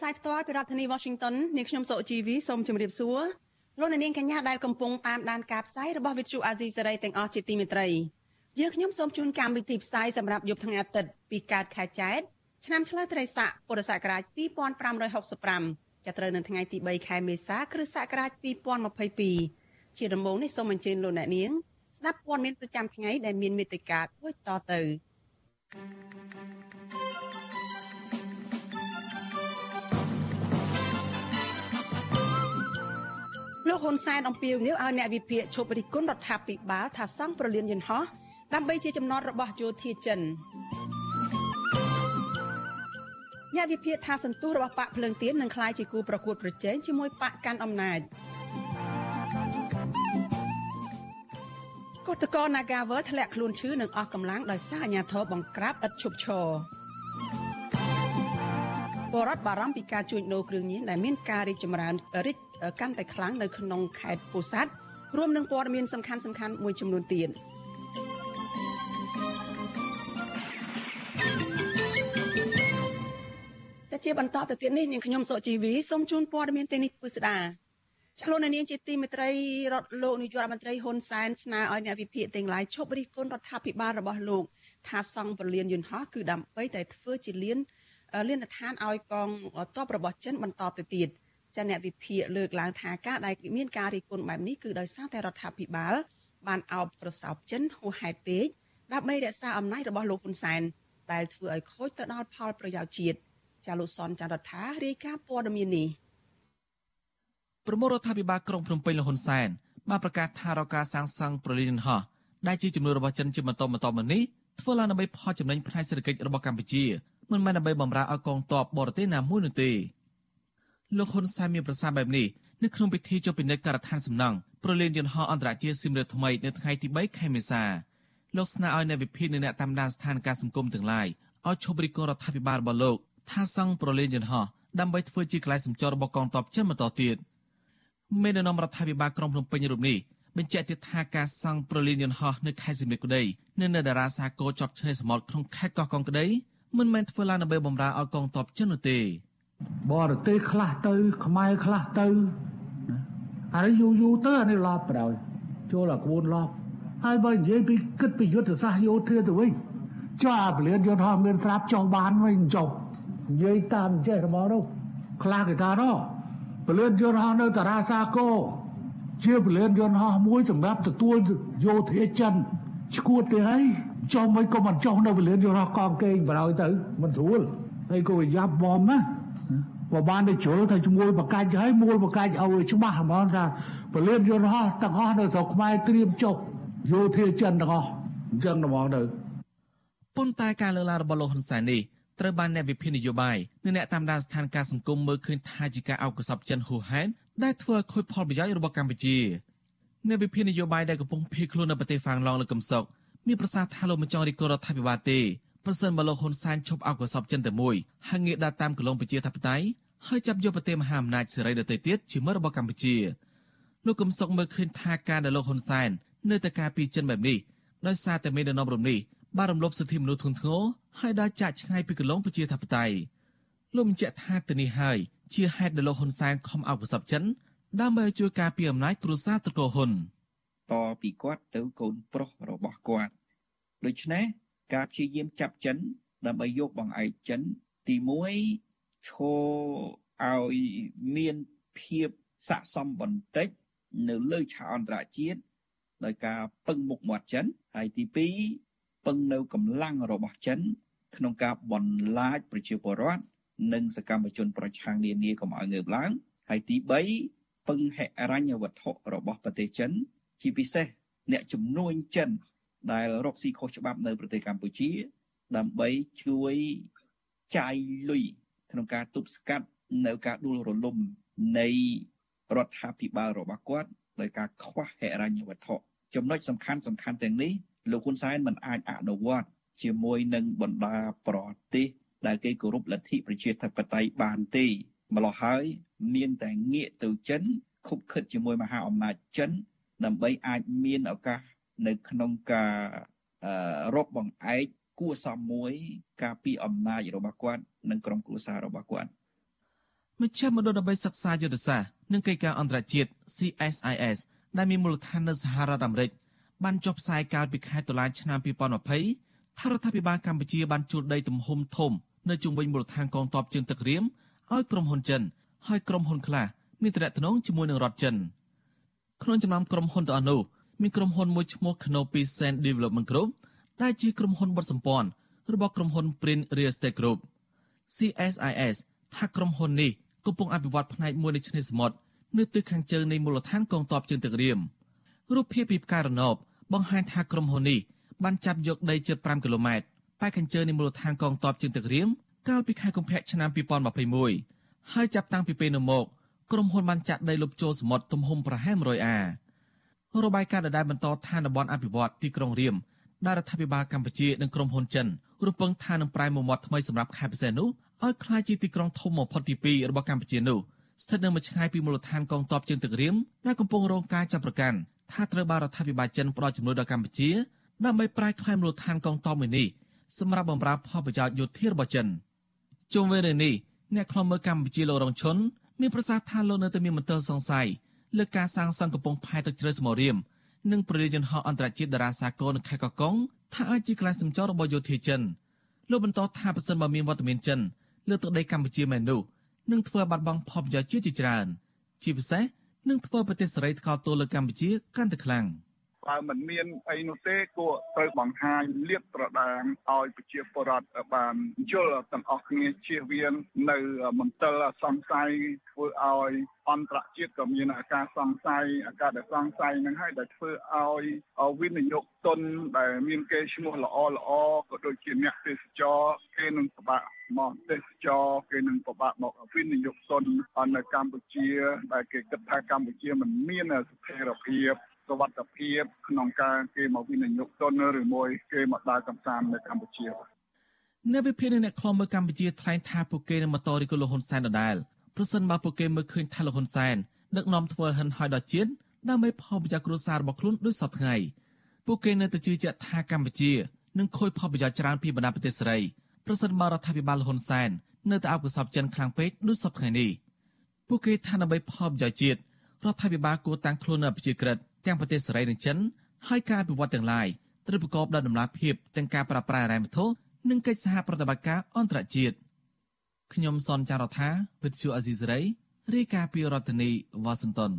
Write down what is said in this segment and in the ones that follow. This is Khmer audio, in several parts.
ផ្សាយផ្ទាល់ពីរដ្ឋធានី Washington នាងខ្ញុំសុជីវីសូមជម្រាបសួរលោកអ្នកនាងកញ្ញាដែលកំពុងតាមដានការផ្សាយរបស់ Vuthu Azizi Serai ទាំងអស់ជាទីមេត្រីយើងខ្ញុំសូមជូនកម្មវិធីផ្សាយសម្រាប់យប់ថ្ងៃអាទិត្យពីកើតខែចែកឆ្នាំឆ្លូវត្រីស័កពុរសករាជ2565ចាប់ត្រូវនៅថ្ងៃទី3ខែមេសាគ្រិស្តសករាជ2022ជាដំបូងនេះសូមអញ្ជើញលោកអ្នកនាងស្ដាប់ព័ត៌មានប្រចាំថ្ងៃដែលមានមេត្តាដូចតទៅ លោកហ៊ុនសែនអំពាវនាវឲ្យអ្នកវិភាគឈប់រិះគន់រដ្ឋាភិបាលថាសង់ប្រលានយន្តហោះដើម្បីជាចំណត់របស់យោធាចិនអ្នកវិភាគថាសន្ទុះរបស់បកភ្លើងទៀននឹងក្លាយជាគូប្រកួតប្រជែងជាមួយបកកាន់អំណាចកតកោ Nagavel ធ្លាក់ខ្លួនឈឺនិងអស់កម្លាំងដោយសារអាញាធរបង្ក្រាបឥតឈប់ឈរបរដ្ឋបារម្ភពីការជួញដូរគ្រឿងញៀនដែលមានការរីកចម្រើនរីក កាន់តែខ្លាំងនៅក្នុងខេត្តពោធិ៍សាត់រួមនឹងព័ត៌មានសំខាន់ៗមួយចំនួនទៀត។ជាបន្តទៅទៀតនេះនាងខ្ញុំសុជីវីសូមជូនព័ត៌មានទាំងនេះពិស្ដាឆ្លូននាងជាទីមេត្រីរដ្ឋលោកនាយករដ្ឋមន្ត្រីហ៊ុនសែនស្នើឲ្យអ្នកវិភាគទាំងឡាយឈប់រិះគន់រដ្ឋាភិបាលរបស់លោកថាសង់ប្រលានយន្តហោះគឺដើម្បីតែធ្វើជាលានលានដ្ឋានឲ្យកងទ័ពរបស់ចិនបន្តទៅទៀត ចាអ្នកវិភាគលើកឡើងថាការដែលមានការរិះគន់បែបនេះគឺដោយសារតែរដ្ឋាភិបាលបានអោបក្រសោបចិនហួសហេតុពេកដើម្បីរក្សាអំណាចរបស់លោកហ៊ុនសែនដែលធ្វើឲ្យខូចទៅដល់ផលប្រយោជន៍ជាតិចាលោកសនចន្ទរដ្ឋារាយការណ៍ព័ត៌មាននេះប្រមុខរដ្ឋាភិបាលក្រុងភ្នំពេញលហ៊ុនសែនបានប្រកាសថារការសាងសង់ប្រលានហោះដែលជាចំនួនរបស់ចិនជាបន្តបន្តមកនេះធ្វើឡើងដើម្បីផលចំណេញផ្នែកសេដ្ឋកិច្ចរបស់កម្ពុជាមិនមែនដើម្បីបម្រើឲ្យកងទ័ពបរទេសណាមួយនោះទេ លោកហ៊ុនសែនមានប្រសាសន៍បែបនេះនៅក្នុងពិធីចុះពិនិត្យការដ្ឋានសំណង់ប្រលានយន្តហោះអន្តរជាតិស៊ីមរៀបថ្មីនៅថ្ងៃទី3ខែមេសាលោកស្នើឲ្យអ្នកវិភាគនិងអ្នកតាមដានស្ថានភាពសង្គមទាំងឡាយឲ្យឈប់រិះគន់រដ្ឋាភិបាលរបស់លោកថាសង់ប្រលេងយន្តហោះដើម្បីធ្វើជាកន្លែងសម្ចររបស់កងទ័ពចិនបន្តទៀតមេដឹកនាំរដ្ឋាភិបាលក្រុងភ្នំពេញរូបនេះបញ្ជាក់ទៀតថាការសង់ប្រលេងយន្តហោះនៅខេត្តសៀមរាបក្តីនិងនៅតារាសាគរជាប់ឆ្នេរសមុទ្រក្នុងខេត្តកោះកុងក្តីមិនមែនធ្វើឡើងដើម្បីបម្រើឲ្យកងទ័ពចិននោះទេ បរទេសខ្លះទៅ ខ្មែរខ្លះទៅហើយយូរយូរទៅអានេះឡប់បណ្ដោយចូលអាក្បួនឡប់ហើយបើនិយាយពីគិតពីយុទ្ធសាស្ត្រយោធាទៅវិញចុះអាពលានយន្តហោះមានស្រាប់ចុះបានវិញចុះនិយាយតាមចេះរបស់នោះខ្លះគេថាណោះពលានយន្តហោះនៅតារាសាគរជាពលានយន្តហោះមួយសម្រាប់ទទួលយោធាចិនឈួតទេហើយចុះមិនក៏មិនចុះនៅពលានយន្តហោះកងកេងបរោយទៅមិនស្រួលហើយក៏យ៉ាប់បំណា បើបានទៅជ្រុលថាឈ្មោះបកាច់ហើយមូលបកាច់ឲ្យច្បាស់ហ្មងថាពលានយន្តហោះទាំងអស់នៅស្រុកខ្មែរត្រៀមចុះយោធាចិនទាំងអស់អញ្ចឹងហ្មងទៅប៉ុន្តែការលើកឡើងរបស់លោកហ៊ុនសែននេះត្រូវបានអ្នកវិភាគនយោបាយនិងអ្នកតាមដានស្ថានភាពសង្គមមើលឃើញថាជាការអោបកសពចិនហួហែនដែលធ្វើឲ្យខូចផលប្រយោជន៍របស់កម្ពុជាអ្នកវិភាគនយោបាយដែលកំពុងភៀសខ្លួននៅប្រទេសហ្វាំងឡង់លើកំសុកមានប្រសាសន៍ថាលោកមិនចង់រីករដ្ឋាភិបាលទេ ប្រសិនបើលោកហ៊ុនសែនឈប់អោបកសពចិនតែមួយហើយងាកដើរតាមគន្លងប្រជាធិបតេយ្យហើយចាប់យកប្រទេសមហាអំណាចសេរីដទៃទៀតជាមិត្តរបស់កម្ពុជាលោកកំសុកមើលឃើញថាការដែលលោកហ៊ុនសែននៅតែការពីចិនបែបនេះដោយសារតែមានដំណំរំនេះបានរំលោភសិទ្ធិមនុស្សធ្ងន់ធ្ងរហើយដើរចាក់ឆ្ងាយពីគន្លងប្រជាធិបតេយ្យលោកបញ្ជាក់ថាទៅនេះហើយជាហេតុដែលលោកហ៊ុនសែនខំអោបកសបចិនដើម្បីជួយការពារអំណាចគ្រួសារត្រកូលហ៊ុនតពីគាត់ទៅកូនប្រុសរបស់គាត់ដូច្នេះ ការព្យាយាមចាប់ចិន ដើម្បីយកបង្អែកចិន ទី1ឈរឲ្យមានភាពស័កសមបន្តិច នៅលើឆាកអន្តរជាតិដោយការពឹងមុខមាត់ចិនហើយទី2ពឹងនៅកម្លាំងរបស់ចិន ក្នុងការបន្លាចប្រជាពលរដ្ឋនិងសកម្មជនប្រឆាំងនានាកុំឲ្យងើបឡើងហើយទី3ពឹងហិរញ្ញវត្ថុរបស់ប្រទេសចិន ជាពិសេសអ្នកជំនួញចិន ដែលរកស៊ីខុសច្បាប់នៅប្រទេសកម្ពុជា ដើម្បីជួយចាយលុយក្នុងការទប់ស្កាត់នៅការដួលរលំនៃរដ្ឋាភិបាលរបស់គាត់ដោយការខ្វះហិរញ្ញវត្ថុចំណុចសំខាន់សំខាន់ទាំងនេះលោកហ៊ុនសែនមិនអាចអនុវត្តជាមួយនឹងបណ្ដាប្រទេសដែលគេគោរពលទ្ធិប្រជាធិបតេយ្យបានទេម្ល៉េះហើយមានតែងាកទៅចិនខុបខិតជាមួយមហាអំណាចចិនដើម្បីអាចមានឱកាស នៅក្នុងការរកបង្អែកគួសមមួយការពីអំណាចរបស់គាត់និងក្រុមគ្រួសាររបស់គាត់មជ្ឈមណ្ឌលដើម្បីសិក្សាយុទ្ធសាស្ត្រនិងកិច្ចការអន្តរជាតិ CSIS ដែលមានមូលដ្ឋាននៅសហរដ្ឋអាមេរិកបានចុះផ្សាយកាលពីខែតុលាឆ្នាំ2020ថារដ្ឋាភិបាលកម្ពុជាបានជួលដីទំហំធំនៅជុំវិញមូលដ្ឋានកងទ័ពជើងទឹករៀមឲ្យក្រុមហ៊ុនចិនហើយក្រុមហ៊ុនខ្លះមានទំនាក់ទំនងជាមួយនឹងរដ្ឋចិនក្នុងចំណោមក្រុមហ៊ុនទាំងអស់នោះ មានក្រុមហ៊ុនមួយឈ្មោះ Canopy Sand Development Group ដែលជាក្រុមហ៊ុនបដសម្ព័ន្ធរបស់ក្រុមហ៊ុន Prince Real Estate Group CSIS ថាក្រុមហ៊ុននេះកំពុងអភិវឌ្ឍផ្នែកមួយនៃឆ្នេរសមុទ្រនៅទិសខាងជើងនៃមូលដ្ឋានកងទ័ពជើងទឹករៀមរូបភាពពីផ្កាយរណបបង្ហាញថាក្រុមហ៊ុននេះបានចាប់យកដីជិត5គីឡូម៉ែត្រប៉ែកខាងជើងនៃមូលដ្ឋានកងទ័ពជើងទឹករៀមកាលពីខែកុម្ភៈឆ្នាំ2021ហើយចាប់តាំងពីពេលនោះមកក្រុមហ៊ុនបានចាក់ដីលុបចូលសមុទ្រទំហំប្រហែល100អា របាយការណ៍ដដែលបន្តថាតំបន់អភិវឌ្ឍទីក្រុងរៀមដែលរដ្ឋាភិបាលកម្ពុជានិងក្រុមហ៊ុនចិនរំពឹងថានឹងប្រែមុំមាត់ថ្មីសម្រាប់ខេត្តពិសេសនោះឲ្យក្លាយជាទីក្រុងធំបំផុតទី2របស់កម្ពុជានោះស្ថិតនៅមួយឆ្ងាយពីមូលដ្ឋានកងទ័ពជើងទឹករៀមដែលកំពុងរងការចាប់ប្រកាន់ថាត្រូវបានរដ្ឋាភិបាលចិនផ្ដល់ជំនួយដល់កម្ពុជាដើម្បីប្រែក្លាយមូលដ្ឋានកងទ័ពមួយនេះសម្រាប់បម្រើផលប្រយោជន៍យោធារបស់ចិនជុំវិញរឿងនេះអ្នកខ្លំមើលកម្ពុជាលោករងឈុនមានប្រសាសន៍ថាលោកនៅតែមានមន្ទិលសង្ស័យ លើការសាងសង់កំពង់ផែទឹកជ្រៅស្មោះរៀមនិងប្រលានយន្តហោះអន្តរជាតិតារាសាគរនៅខេត្តកកុងថាអាចជាកន្លែងសម្ចររបស់យោធាចិនលោកបន្តថាប្រសិនបើមានវត្តមានចិនលើទឹកដីកម្ពុជាមែននោះនឹងធ្វើបាត់បង់ផលប្រយោជន៍ជាច្រើនជាពិសេសនឹងធ្វើប្រទេសសេរីថ្កោលទោសលើកម្ពុជាកាន់តែខ្លាំង។ បើមិនមានអីនោះទេគួរត្រូវបង្ហាញលៀបត្រដាងឲ្យប្រជាពលរដ្ឋបានយល់ទាំងអស់គ្នាជៀសវាងនៅមន្ទិលសង្ស័យធ្វើឲ្យអន្តរជាតិក៏មានអាការសង្ស័យអាការដែលសង្ស័យនឹងហើយដែលធ្វើឲ្យវិនិយោគទុនដែលមានកេរ្តិ៍ឈ្មោះល្អល្អក៏ដូចជាអ្នកទេសចរគេនឹងពិបាកមកទេសចរគេនឹងពិបាកមកវិនិយោគទុននៅកម្ពុជាដែលគេគិតថាកម្ពុជាមិនមានស្ថិរភាព សុវត្ថិភាពក្នុងការគេមកវិនិយោគទុនឬមួយគេមកដើរកំសាន្តនៅកម្ពុជានៅវិភាគអ្នកខ្លំមើលកម្ពុជាថ្លែងថាពួកគេនឹងបន្តរីកលហ៊ុនសែនដដែលប្រសិនបើពួកគេមើលឃើញថាលហ៊ុនសែនដឹកនាំធ្វើហិនហោយដល់ជាតិដើម្បីផលប្រយោជន៍គ្រួសាររបស់ខ្លួនដូចសពថ្ងៃពួកគេនៅតែជឿជាក់ថាកម្ពុជានឹងខូចផលប្រយោជន៍ច្រើនពីបណ្ដាប្រទេសសេរីប្រសិនបើរដ្ឋាភិបាលលហ៊ុនសែននៅតែអបកសបចិនខ្លាំងពេកដូចសពថ្ងៃនេះពួកគេថាដើម្បីផលប្រយោជន៍ជាតិរដ្ឋាភិបាលគួរតាំងខ្លួននៅប្រជាក្រិត ទាំងប្រទេសសេរីនិងចិនហើយការអភិវឌ្ឍទាំងឡាយត្រូវប្រកបដោយដំណាភាពទាំងការប្រើប្រាស់អរ៉ែវត្ថុនិងកិច្ចសហប្រតិបត្តិការអន្តរជាតិខ្ញុំសនចាររថាវិទ្យុអាស៊ីសេរីរាយការណ៍ពីរដ្ឋធានីវ៉ាស៊ីនតោន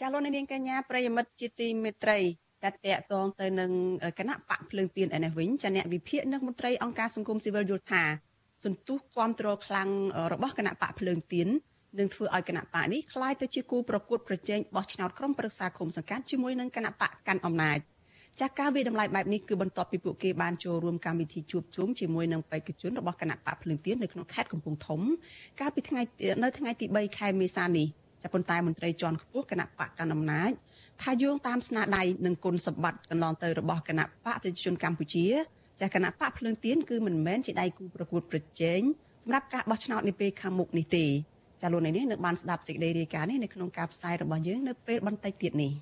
ចាលោកនាងកញ្ញាប្រិយមិត្តជាទីមេត្រីចាតកតងទៅនឹងគណៈបកភ្លើងទៀនឯនេះវិញចាអ្នកវិភាគនិងមន្ត្រីអង្គការសង្គមស៊ីវិលយល់ថាសន្ទុះគ្រប់គ្រងខ្លាំងរបស់គណៈបកភ្លើងទៀន នឹងធ្វើឲ្យគណៈបកនេះคล้ายទៅជាគូប្រកួតប្រជែងបោះឆ្នោតក្រុមប្រឹក្សាគុំសង្កាត់ជាមួយនឹងគណៈបកកាន់អំណាចចាស់ការវិតម្លៃបែបនេះគឺបន្ទាប់ពីពួកគេបានចូលរួមកម្មវិធីជួបជុំជាមួយនឹងបេក្ខជនរបស់គណៈបកភ្លឹងទៀននៅក្នុងខេត្តកំពង់ធំកាលពីថ្ងៃនៅថ្ងៃទី3ខែមេសានេះចាប៉ុន្តែមន្ត្រីជាន់ខ្ពស់គណៈបកកណ្ដាលអំណាចថាយោងតាមស្នាដៃនិងគុណសម្បត្តិកន្លងទៅរបស់គណៈបកប្រជាជនកម្ពុជាចាគណៈបកភ្លើងទៀនគឺមិនមែនជាដៃគូប្រកួតប្រជែងសម្រាប់ការបោះឆ្នោតនាពេលខាងមុខនេះទេ ចាលោកនេះនឹងបានស្ដាប់សេចក្តីរាយការណ៍នេះនៅក្នុងការផ្សាយរបស់យើងនៅពេលបន្តិចទៀតនេះ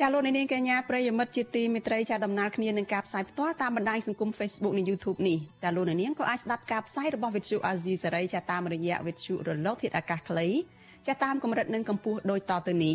ចាលោកនាងកញ្ញាប្រិយមិត្តជាទីមេត្រីចាដំណើរគ្នានឹងការផ្សាយផ្ទាល់តាមបណ្ដាញសង្គម Facebook និង YouTube នេះចាលោកនាងក៏អាចស្ដាប់ការផ្សាយរបស់ Vithu Azizi សេរីចាតាមរយៈ Vithu រលកធាតុអាកាសខ្លីចាតាមកម្រិតនិងកម្ពស់ដូចតទៅនេះ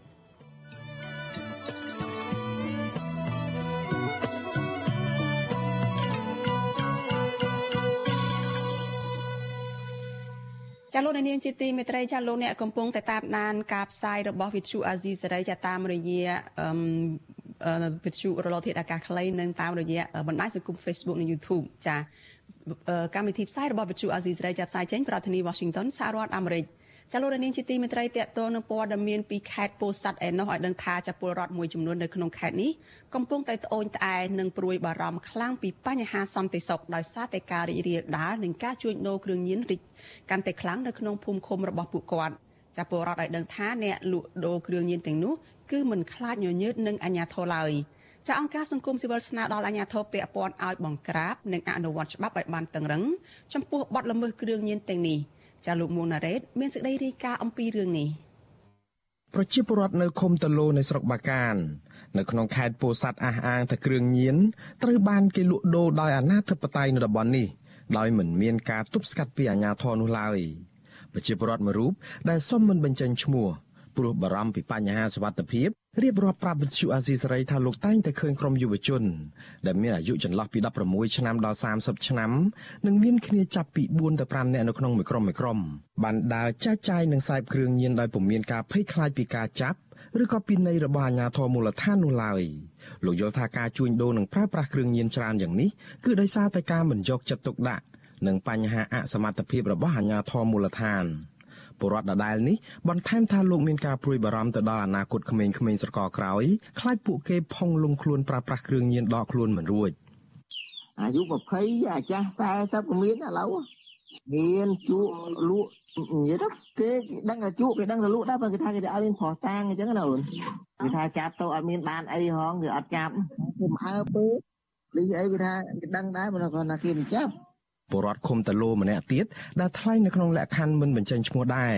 ចាលោកនាងជាទីមេត្រីចាលោកអ្នកកំពុងតែតាមដានការផ្សាយរបស់វិទ្យុអាស៊ីសេរីចាតាមរយៈវិទ្យុរលកធាតុអាកាសខ្លីនិងតាមរយៈបណ្ដាញសង្គម Facebook និង YouTube ចាកម្មវិធីផ្សាយរបស់វិទ្យុអាស៊ីសេរីចាផ្សាយចេញប្រធានាទី Washington សហរដ្ឋអាមេរិក ចាលោកនាងជាទីមេត្រីតកតនៅព័ត៌មានពីខេត្តពោធិ៍សាត់ឯណោះឲ្យដឹងថាចាពលរដ្ឋមួយចំនួននៅក្នុងខេត្តនេះកំពុងតែត្អូញត្អែនិងព្រួយបារម្ភខ្លាំងពីបញ្ហាសន្តិសុខដោយសារតែការរីករាលដាលនិងការជួញដូរគ្រឿងញៀនរីកកាន់តែខ្លាំងនៅក្នុងភូមិឃុំរបស់ពួកគាត់ចាពលរដ្ឋឲ្យដឹងថាអ្នកលក់ដូរគ្រឿងញៀនទាំងនោះគឺមិនខ្លាចញញើតនឹងអាជ្ញាធរឡើយចាអង្គការសង្គមស៊ីវិលស្នើដល់អាជ្ញាធរពាក់ព័ន្ធឲ្យបង្ក្រាបនិងអនុវត្តច្បាប់ឲ្យបានតឹងរឹងចំពោះបទល្មើសគ្រឿងញៀនទាំងនេះ ចាលោកមួងណារ៉េតមានសេចក្តីរាយការណ៍អំពីរឿងនេះប្រជាពលរដ្ឋនៅឃុំតឡូនៃស្រុកបាកាន នៅក្នុងខេត្តពោធិ៍សាត់អះអាងថាគ្រឿងញៀនត្រូវបានគេលក់ដូរដោយអាណាធិបតេយ្យនៅតំបន់នេះដោយមិនមានការទប់ស្កាត់ពីអាជ្ញាធរនោះឡើយប្រជាពលរដ្ឋមួយរូបដែលសុំមិនបញ្ចេញឈ្មោះ ព្រោះបារម្ភពីបញ្ហាសុវត្ថិភាពរៀបរាប់ប្រាប់វិទ្យុអាស៊ីសេរីថាលោកតែងតែឃើញក្រុមយុវជន ដែលមានអាយុចន្លោះពី16ឆ្នាំដល់30ឆ្នាំនិងមានគ្នាចាប់ពី4ទៅ5នាក់នៅក្នុងមួយក្រុមមួយក្រុមបានដើរចាច់ចាយនិងសាយគ្រឿងញៀនដោយពុំមានការភ័យខ្លាចពីការចាប់ឬក៏ពីនៃរបស់អាជ្ញាធរមូលដ្ឋាននោះឡើយលោកយល់ថាការជួញដូរនិងប្រើប្រាស់គ្រឿងញៀនច្រើនយ៉ាងនេះគឺដោយសារតែការមិនយកចិត្តទុកដាក់និងបញ្ហាអសមត្ថភាពរបស់អាជ្ញាធរមូលដ្ឋាន។ ពលរដ្ឋដដែលនេះបន្ថែមថាលោកមានការព្រួយបារម្ភទៅដល់អនាគតក្មេងៗស្រកក្រោយខ្លាចពួកគេផុងលងខ្លួនប្រើប្រាស់គ្រឿងញៀនដកខ្លួនមិនរួចអាយុ20អាចាស់40ក៏មានឥឡូវមានជក់លក់និយាយទៅគេដឹងតែជក់គេដឹងតែលក់ដែរប៉ុន្តែគេថាគេអត់មានផោះតាំងអញ្ចឹងណាអូនគេថាចាប់ទៅអត់មានបានអីហងគេអត់ចាប់គេមិនអើពើលីអីគេថាគេដឹងដែរប៉ុន្តែគាត់ថាគេមិនចាប់ ពលរដ្ឋឃុំតឡូម្នាក់ទៀតដែលថ្លែងនៅក្នុងលក្ខខណ្ឌមិនបញ្ចេញឈ្មោះដែរ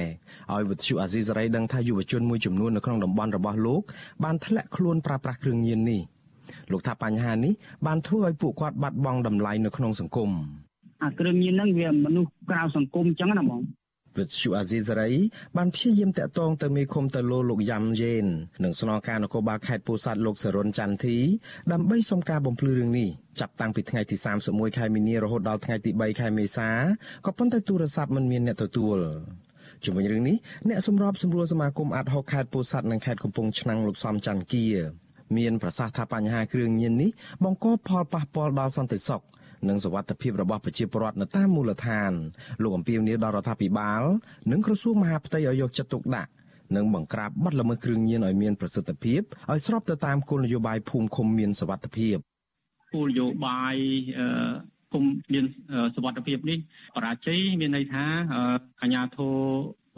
ឲ្យវិទ្យុអាស៊ីសេរីដឹងថាយុវជនមួយចំនួននៅក្នុងតំបន់របស់លោកបានធ្លាក់ខ្លួនប្រើប្រាស់គ្រឿងញៀននេះលោកថាបញ្ហានេះបានធ្វើឲ្យពួកគាត់បាត់បង់តម្លៃនៅក្នុងសង្គមអាគ្រឿងញៀនហ្នឹងវាមនុស្សក្រៅសង្គមអញ្ចឹងណាបង វិទ្យុអាស៊ីសេរី បានព្យាយាមតាក់ទងទៅមេឃុំទៅលោលោកយ៉ាំយេននិងស្នងការនគរបាលខេត្តពោធិ៍សាត់លោកសរុនច័ន្ទធីដើម្បីសុំការបំភ្លឺរឿងនេះចាប់តាំងពីថ្ងៃទី31ខែមីនារហូតដល់ថ្ងៃទី3ខែមេសាក៏ប៉ុន្តែទូរស័ព្ទមិនមានអ្នកទទួលជំវិញរឿងនេះអ្នកសម្របសម្រួលសមាគមអាត់ហុកខេត្តពោធិ៍សាត់និងខេត្តកំពង់ឆ្នាំងលោកសំច័ន្ទគាមានប្រសាសន៍ថាបញ្ហាគ្រឿងញៀននេះបង្កផលប៉ះពាល់ដល់សន្តិសុខ និងសវត្ថិភាពរបស់ប្រជាពលរដ្ឋនៅតាមមូលដ្ឋានលោកអំពីវនីដល់រដ្ឋាភិបាល និងក្រសួងមហាផ្ទៃឲ្យយកចិត្តទុកដាក់និងបង្ក្រាបបទល្មើសគ្រឿងញៀនឲ្យមានប្រសិទ្ធភាពឲ្យស្របទៅតាមគោលនយោបាយភូមិឃុំមានសវត្ថិភាពគោលនយោបាយអឺគុំមានសវត្ថិភាពនេះបរាជ័យមានន័យថាអាជ្ញាធរ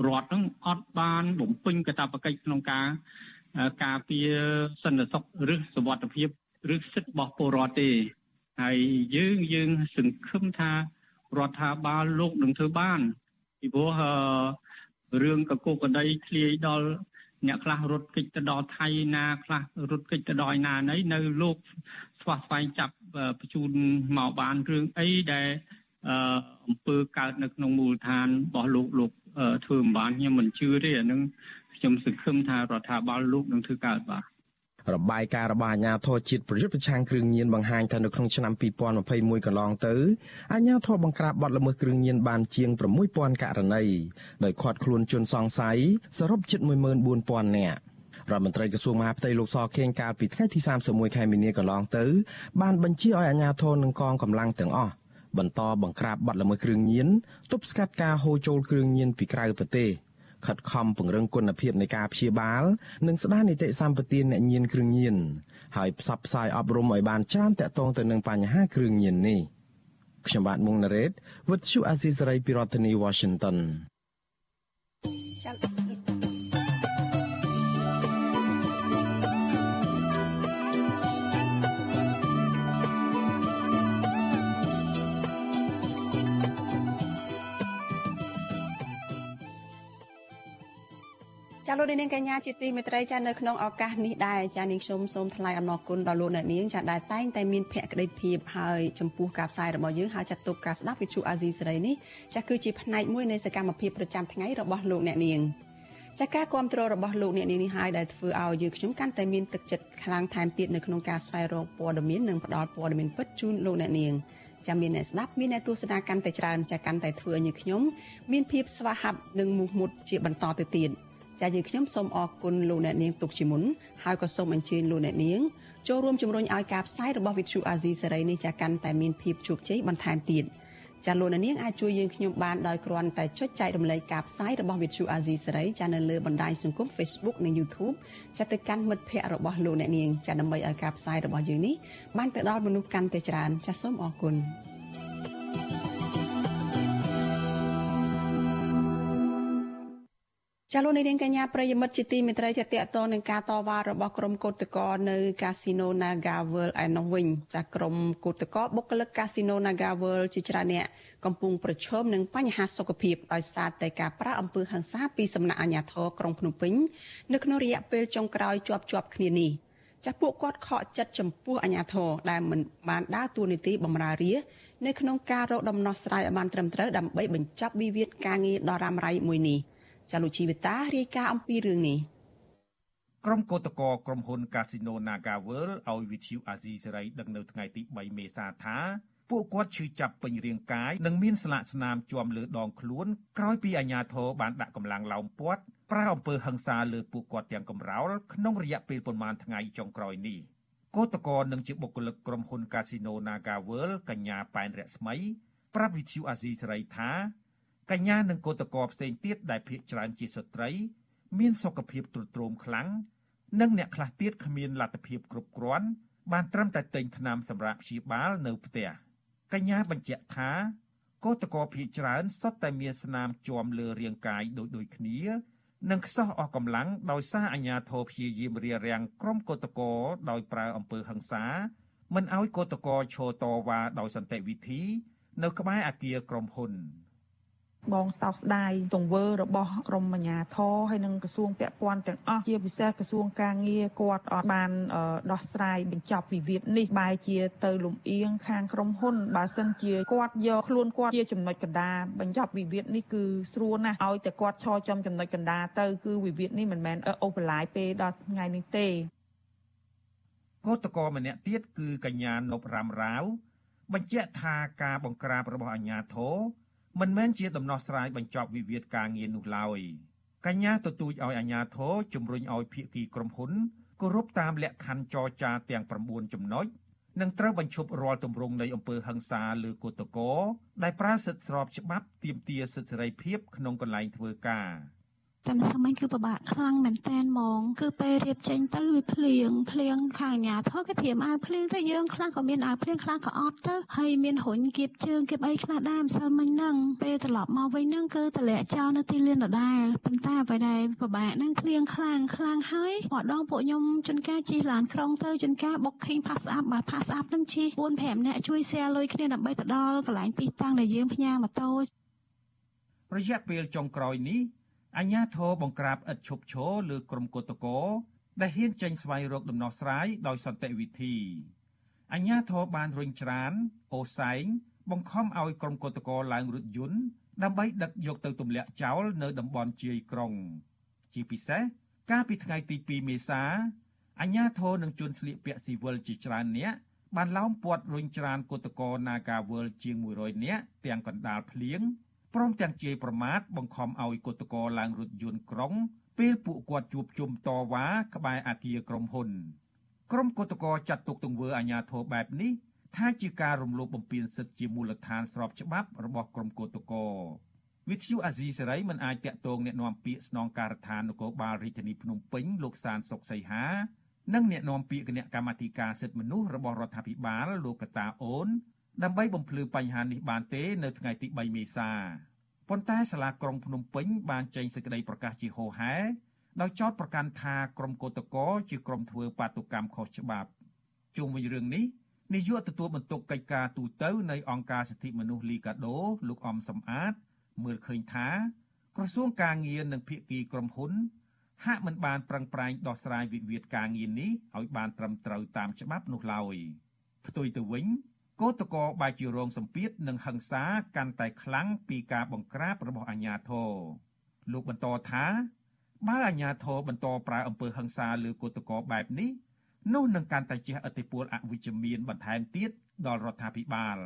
រដ្ឋនឹងអត់បានបំពេញកាតព្វកិច្ចក្នុងការការពារសន្តិសុខឬសវត្ថិភាពឬសិទ្ធិរបស់ពលរដ្ឋទេ ហើយយើងយើងសង្ឃឹមថារដ្ឋាភិបាលលោកនឹងធ្វើបានពីព្រោះរឿងកកកដីធ្លាយដល់អ្នកខ្លះរត់គេចទៅដល់ថៃណាខ្លះរត់គេចទៅដល់ណាណីនៅលោកស្វះស្វែងចាប់បញ្ជូនមកបានរឿងអីដែលអំពើកើតនៅក្នុងមូលដ្ឋានរបស់លោកលោកធ្វើមិនបានខ្ញុំមិនជឿទេអានឹងខ្ញុំសង្ឃឹមថារដ្ឋាភិបាលលោកនឹងធ្វើកើតបាទ របាយការណ៍របស់អាជ្ញាធរជាតិប្រយុទ្ធប្រឆាំងគ្រឿងញៀនបង្ហាញថានៅក្នុងឆ្នាំ2021កន្លងទៅអាជ្ញាធរបង្ក្រាបបទល្មើសគ្រឿងញៀនបានជាង6000ករណីដោយឃាត់ខ្លួនជនសង្ស័យសរុបជិត14000នាក់រដ្ឋមន្ត្រីក្រសួងមហាផ្ទៃលោកសខេងកាលពីថ្ងៃទី31ខែមីនាកន្លងទៅ បានបញ្ជាឲ្យអាជ្ញាធរនិងកងកម្លាំងទាំងអស់បន្តបង្ក្រាបបទល្មើសគ្រឿងញៀនទប់ស្កាត់ការហូរចូលគ្រឿងញៀនពីក្រៅប្រទេស ខិតខំពង្រឹងគុណភាពនៃការព្យាបាល និងស្ដារនីតិសម្បទានអ្នកញៀនគ្រឿងញៀនហើយផ្សព្វផ្សាយអប់រំឲ្យបានច្រើនតាក់ទងទៅនឹងបញ្ហាគ្រឿងញៀននេះខ្ញុំបាទមុងណារ៉េត With you Azizari ពីរដ្ឋធានី Washington ចា លោកនាងកញ្ញាជាទីមេត្រីចានៅក្នុងឱកាសនេះដែរចានាងខ្ញុំសូមថ្លែងអំណរគុណដល់លោកអ្នកនាងចាដែលតែងតែមានភក្ដីភាពហើយចំពោះការផ្សាយរបស់យើងហើយចាត់ទុកការស្ដាប់វិទ្យុអាស៊ីសេរីនេះចាគឺជាផ្នែកមួយនៃសកម្មភាពប្រចាំថ្ងៃរបស់លោកអ្នកនាងចាការគ្រប់គ្រងរបស់លោកអ្នកនាងនេះហើយដែលធ្វើឲ្យយើងខ្ញុំកាន់តែមានទឹកចិត្តខ្លាំងថែមទៀតនៅក្នុងការស្វែងរកព័ត៌មាននិងផ្តល់ព័ត៌មានពិតជូនលោកអ្នកនាងចាំមានអ្នកស្ដាប់មានអ្នកទស្សនាកាន់តែច្រើនចាកាន់តែធ្វើឲ្យយើងខ្ញុំមានភាពស្វាហាប់និងមោះមុតជាបន្តទៅទៀត ចាយើងខ្ញុំសូមអរគុណលោកអ្នកនាងទុកជាមុនហើយក៏សូមអញ្ជើញលោកអ្នកនាងចូលរួមជំរុញឲ្យការផ្សាយរបស់វិទ្យុអាស៊ីសេរីនេះចាកាន់តែមានភាពជោគជ័យបន្ថែមទៀតចាលោកអ្នកនាងអាចជួយយើងខ្ញុំបានដោយគ្រាន់តែចុចចែករំលែកការផ្សាយរបស់វិទ្យុអាស៊ីសេរីចានៅលើបណ្ដាញសង្គម Facebook និង YouTube ចាទៅកាន់មិត្តភ័ក្តិរបស់លោកអ្នកនាងចាដើម្បីឲ្យការផ្សាយរបស់យើងនេះបានទៅដល់មនុស្សកាន់តែច្រើនចាសូមអរគុណ ចាលោកនាងកញ្ញាប្រិយមិត្តជាទីមេត្រីចាតកតនឹងការតវ៉ារបស់ក្រុមកោតក្រនៅកាស៊ីណូ Naga World ឯនោះវិញចាក្រុមកោតក្របុគ្គលិកកាស៊ីណូ Naga World ជាច្រើនអ្នកកំពុងប្រឈមនឹងបញ្ហាសុខភាពដោយសារតែការប្រាអំពើហិង្សាពីសំណាក់អាជ្ញាធរក្រុងភ្នំពេញនៅក្នុងរយៈពេលចុងក្រោយជាប់ជាប់គ្នានេះចាស់ពួកគាត់ខកចិត្តចំពោះអាជ្ញាធរដែលមិនបានដើរតួនាទីបម្រើរាជនៅក្នុងការរកដំណោះស្រាយឲ្យបានត្រឹមត្រូវដើម្បីបញ្ចប់វិវាទការងារដ៏រ៉ាំរ៉ៃមួយនេះ។ ចាលោកជីវិតារាយការណ៍អំពីរឿងនេះក្រុមកោតក្រក្រុមហ៊ុន Casino Naga World ឲ្យវិទ្យុអាស៊ីសេរីដឹងនៅថ្ងៃទី3មេសាថាពួកគាត់ឈឺចាប់ពេញរាងកាយនិងមានស្លាកស្នាមជាប់លើដងខ្លួនក្រោយពីអាជ្ញាធរបានដាក់កម្លាំងឡោមព័ទ្ធប្រើអំពើហិង្សាលើពួកគាត់ទាំងកំរោលក្នុងរយៈពេលប្រមាណថ្ងៃចុងក្រោយនេះកោតក្រនឹងជាបុគ្គលិកក្រុមហ៊ុន Casino Naga World កញ្ញាប៉ែនរស្មីប្រាប់វិទ្យុអាស៊ីសេរីថា កញ្ញានិងកោតក្រផ្សេងទៀតដែលភ័យច្រើនជាស្ត្រី មានសុខភាពទ្រុឌទ្រោមខ្លាំងនិងអ្នកខ្លះទៀតគ្មានលទ្ធភាពគ្រប់គ្រាន់បានត្រឹមតែទិញថ្នាំសម្រាប់ព្យាបាលនៅផ្ទះកញ្ញាបញ្ជាក់ថាកោតក្រភ័យច្រើនសុទ្ធតែមានស្នាមជាំលើរាងកាយដូចដូចគ្នានិងខ្សោះអស់កម្លាំងដោយសារអាញាធរព្យាយាមរារាំងក្រុមកោតក្រដោយប្រើអំពើហិង្សាមិនឲ្យកោតក្រឈរតវ៉ាដោយសន្តិវិធី នៅក្បែរអគារក្រុមហ៊ុន។ បងសោកស្ដាយទង្វើរបស់ក្រមអាជ្ញាធរហើយនិងក្រសួងពាក់ព័ន្ធទាំងអស់ជាពិសេសក្រសួងការងារគាត់អត់បានដោះស្រាយបញ្ចប់វិវាទនេះបែរជាទៅលំអៀងខាងក្រុមហ៊ុនបើសិនជាគាត់យកខ្លួនគាត់ជាចំណុចកណ្ដាលបញ្ចប់វិវាទនេះគឺស្រួលណាស់ឲ្យតែគាត់ឈរចំចំណុចកណ្ដាលទៅគឺវិវាទនេះមិនមែនអូសបន្លាយពេលដល់ថ្ងៃនេះទេកោតកម្នាក់ទៀតគឺកញ្ញានប់រ៉ាំរាវបញ្ជាក់ថាការបង្ក្រាបរបស់អាជ្ញាធរ មិនមែនជាដំណោះស្រាយបញ្ចប់វិវាទការងារនោះឡើយកញ្ញាទទូចឲ្យអាជ្ញាធរជំរុញឲ្យភាគីក្រុមហ៊ុនគោរពតាមលក្ខខណ្ឌចរចាទាំង9ចំណុចនិងត្រូវបញ្ឈប់រាល់ទម្រង់នៃអំពើហិង្សាលើគឧតកោដែលប្រើសិទ្ធិស្របច្បាប់ទាមទារសិទ្ធិសេរីភាពក្នុងកន្លែងធ្វើការ។ តែមិនសម័យគឺពិបាកខ្លាំងមែនតែនហ្មង គឺពេលរៀបចេញទៅវាភ្លៀងភ្លៀងខាងអាញាធរគេត្រៀមអាវភ្លៀងទៅយើងខ្លះក៏មានអាវភ្លៀងខ្លះក៏អត់ទៅហើយមានរុញគៀបជើងគៀបអីខ្លះដែរម្សិលមិញហ្នឹងពេលត្រឡប់មកវិញហ្នឹងគឺតម្លាក់ចោលនៅទីលានដដែលប៉ុន្តែអ្វីដែលពិបាកហ្នឹងភ្លៀងខ្លាំងខ្លាំងហើយម្ដងពួកខ្ញុំជន់ការជិះឡានក្រុងទៅជន់ការ booking pass up បាទ pass up ហ្នឹងជិះ4 5នាក់ជួយ share លុយគ្នាដើម្បីទៅដល់កន្លែងទីតាំងដែលយើងផ្ញើម៉ូតូរយៈពេលចុងក្រោយនេះ អញ្ញាធរបង្ក្រាបឥតឈប់ឈរលើក្រុមកោតកោដែលហ៊ានចេញស្វែងរកដំណោះស្រាយដោយសន្តិវិធីអញ្ញាធរបានរុញច្រានអូសែងបង្ខំឲ្យក្រុមកោតកោឡើងរថយន្តដើម្បីដឹកយកទៅទម្លាក់ចោលនៅតំបន់ជាយក្រុង ជាពិសេសកាលពីថ្ងៃទី2មេសាអញ្ញាធរនឹងជន់ស្លៀកពាក់ស៊ីវិលជាច្រើននាក់បានឡោមព័ទ្ធរុញច្រានកោតកោ Nagawal ជាង100នាក់ទាំងកណ្ដាលភ្លៀង ព្រមទាំងជាយប្រមាថបង្ខំឲ្យគឧតកោឡើងរថយន្តក្រុង ពេលពួកគាត់ជួបជុំតវ៉ាក្បែរអគារក្រុមហ៊ុនក្រុមគឧតកោចាត់ទុកទង្វើអាញាធរបែបនេះថាជាការរំលោភបំពានសិទ្ធិជាមូលដ្ឋានស្របច្បាប់របស់ក្រុមគឧតកោវិទ្យុអាស៊ីសេរីមិនអាចតាក់ទងអ្នកនាំពាក្យស្នងការដ្ឋាននគរបាលរាជធានីភ្នំពេញលោកសានសុកសីហានិងអ្នកនាំពាក្យគណៈកម្មាធិការសិទ្ធិមនុស្សរបស់រដ្ឋាភិបាលលោកកតាអូន ដើម្បីបំភ្លឺបញ្ហានេះបានទេនៅថ្ងៃទី3មេសាប៉ុន្តែសាលាក្រុងភ្នំពេញបានចេញសេចក្តីប្រកាសជាហោហែដោយចោទប្រកាន់ថាក្រុមកោតក្រជាក្រុមធ្វើបាតុកម្មខុសច្បាប់ជុំវិញរឿងនេះនាយកទទួលបន្ទុកកិច្ចការទូតនៃអង្គការសិទ្ធិមនុស្សលីកាដូលោកអំសំអាត មើលឃើញថា ក្រសួងការងារនិងភាគីក្រុមហ៊ុន ហាក់មិនបានប្រឹងប្រែងដោះស្រាយវិវាទការងារនេះឲ្យបានត្រឹមត្រូវតាមច្បាប់នោះឡើយផ្ទុយទៅវិញ កោតកោបែរជារងសម្ពាធនិងហិង្សាកាន់តែខ្លាំងពីការបង្ក្រាបរបស់អាជ្ញាធរលោកបន្តថាបើអាជ្ញាធរបន្តប្រើអំពើហិង្សាលើកោតកោបែបនេះនោះនឹងកាន់តែជះឥទ្ធិពលអវិជ្ជមានបន្ថែមទៀតដល់រដ្ឋាភិបាល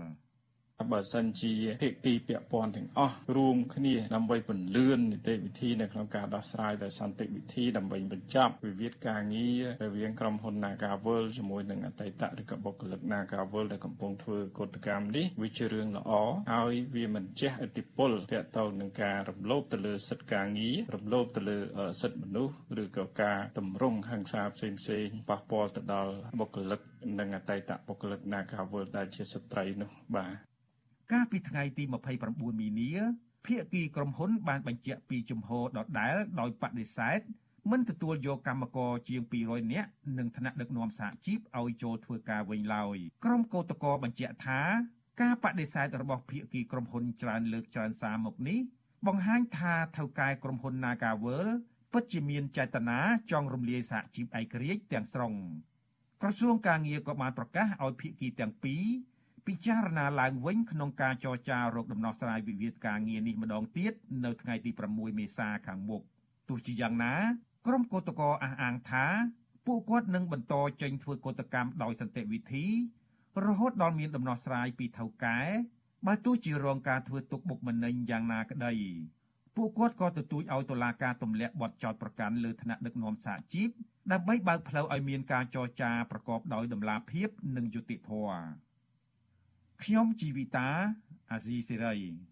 បើសិនជាភាគីពាក់ព័ន្ធទាំងអស់រួមគ្នាដើម្បីពន្លឿននីតិវិធីនៅក្នុងការដោះស្រាយដោយសន្តិវិធីដើម្បីបញ្ចប់វិវាទការងាររវាងក្រុមហ៊ុន Nagavel ជាមួយនឹងអតីតឬក៏បុគ្គលិក Nagavel ដែលកំពុងធ្វើកោតកម្មនេះវាជារឿងល្អហើយវាមិនជះឥទ្ធិពលទាក់ទងនឹងការរំលោភទៅលើសិទ្ធិការងាររំលោភទៅលើសិទ្ធិមនុស្សឬក៏ការតម្រង់ហិង្សាផ្សេងៗប៉ះពាល់ទៅដល់បុគ្គលិកនិងអតីតបុគ្គលិក Nagavel ដែលជាស្ត្រីនោះបាទ កាលពីថ្ងៃទី29មីនាភាគីក្រុមហ៊ុនបានបញ្ជាក់ពីជំហរដដែលដោយបដិសេធមិនទទួលយកកម្មករជាង200នាក់និងថ្នាក់ដឹកនាំសហជីពឲ្យចូលធ្វើការវិញឡើយក្រុមកោតក្របញ្ជាក់ថាការបដិសេធរបស់ភាគីក្រុមហ៊ុនច្រើនលើកច្រើនសារមកនេះបង្ហាញថាថៅកែក្រុមហ៊ុន Nagavel ពិតជាមានចេតនាចង់រំលាយសហជីពឯករាជ្យទាំងស្រុងក្រសួងការងារក៏បានប្រកាសឲ្យភាគីទាំងពីរ ពិចារណាឡើងវិញក្នុងការចរចារកដំណោះស្រាយវិវាទការងារនេះម្ដងទៀតនៅថ្ងៃទី6មេសាខាងមុខទោះជាយ៉ាងណា ក្រុមកោតក្រអះអាងថាពួកគាត់នឹងបន្តចេញធ្វើកោតកម្មដោយសន្តិវិធី រហូតដល់មានដំណោះស្រាយពីថៅកែបើទោះជារងការធ្វើទុកបុកម្នេញយ៉ាងណាក្តីពួកគាត់ក៏ទទូចឲ្យតុលាការទម្លាក់បទចោទប្រកាន់លើថ្នាក់ដឹកនាំសហជីពដើម្បីបើកផ្លូវឲ្យមានការចរចាប្រកបដោយតម្លាភាពនិងយុត្តិធម៌ ខ្ញុំជីវិតាអាស៊ីសេរី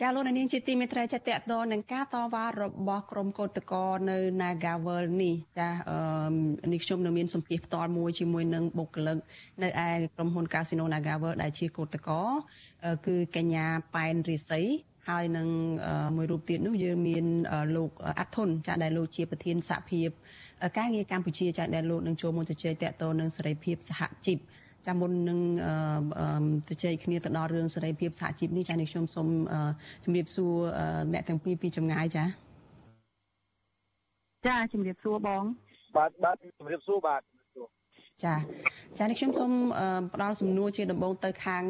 ចាលោកនាងជាទីមេត្រីចាតតតនឹងការតវ៉ារបស់ក្រុមកោតកលនៅ Nagavel នេះចាអឺនេះខ្ញុំនៅមានសម្ភារផ្ទាល់មួយជាមួយនឹងបុគ្គលិកនៅឯក្រុមហ៊ុន Casino Nagavel ដែលជាកោតកលគឺកញ្ញាប៉ែនរិស័យហើយនឹងមួយរូបទៀតនោះយើងមានលោកអាត់ធុនចាដែលលោកជាប្រធានសហភាពការងារកម្ពុជាចាដែលលោកនឹងចូលមកជជែកតទៅនឹងសេរីភាពសហជីព ចាំមុននឹងទៅជែកគ្នាទៅដល់រឿងសេរីភាពសហជីពនេះចានេះខ្ញុំសូមជម្រាបសួរអ្នកទាំងពីរពីចម្ងាយចាចាជម្រាបសួរបង បាទបាទជម្រាបសួរបាទចាចានេះខ្ញុំសូមផ្ដល់សំណួរជាដំបូងទៅខាង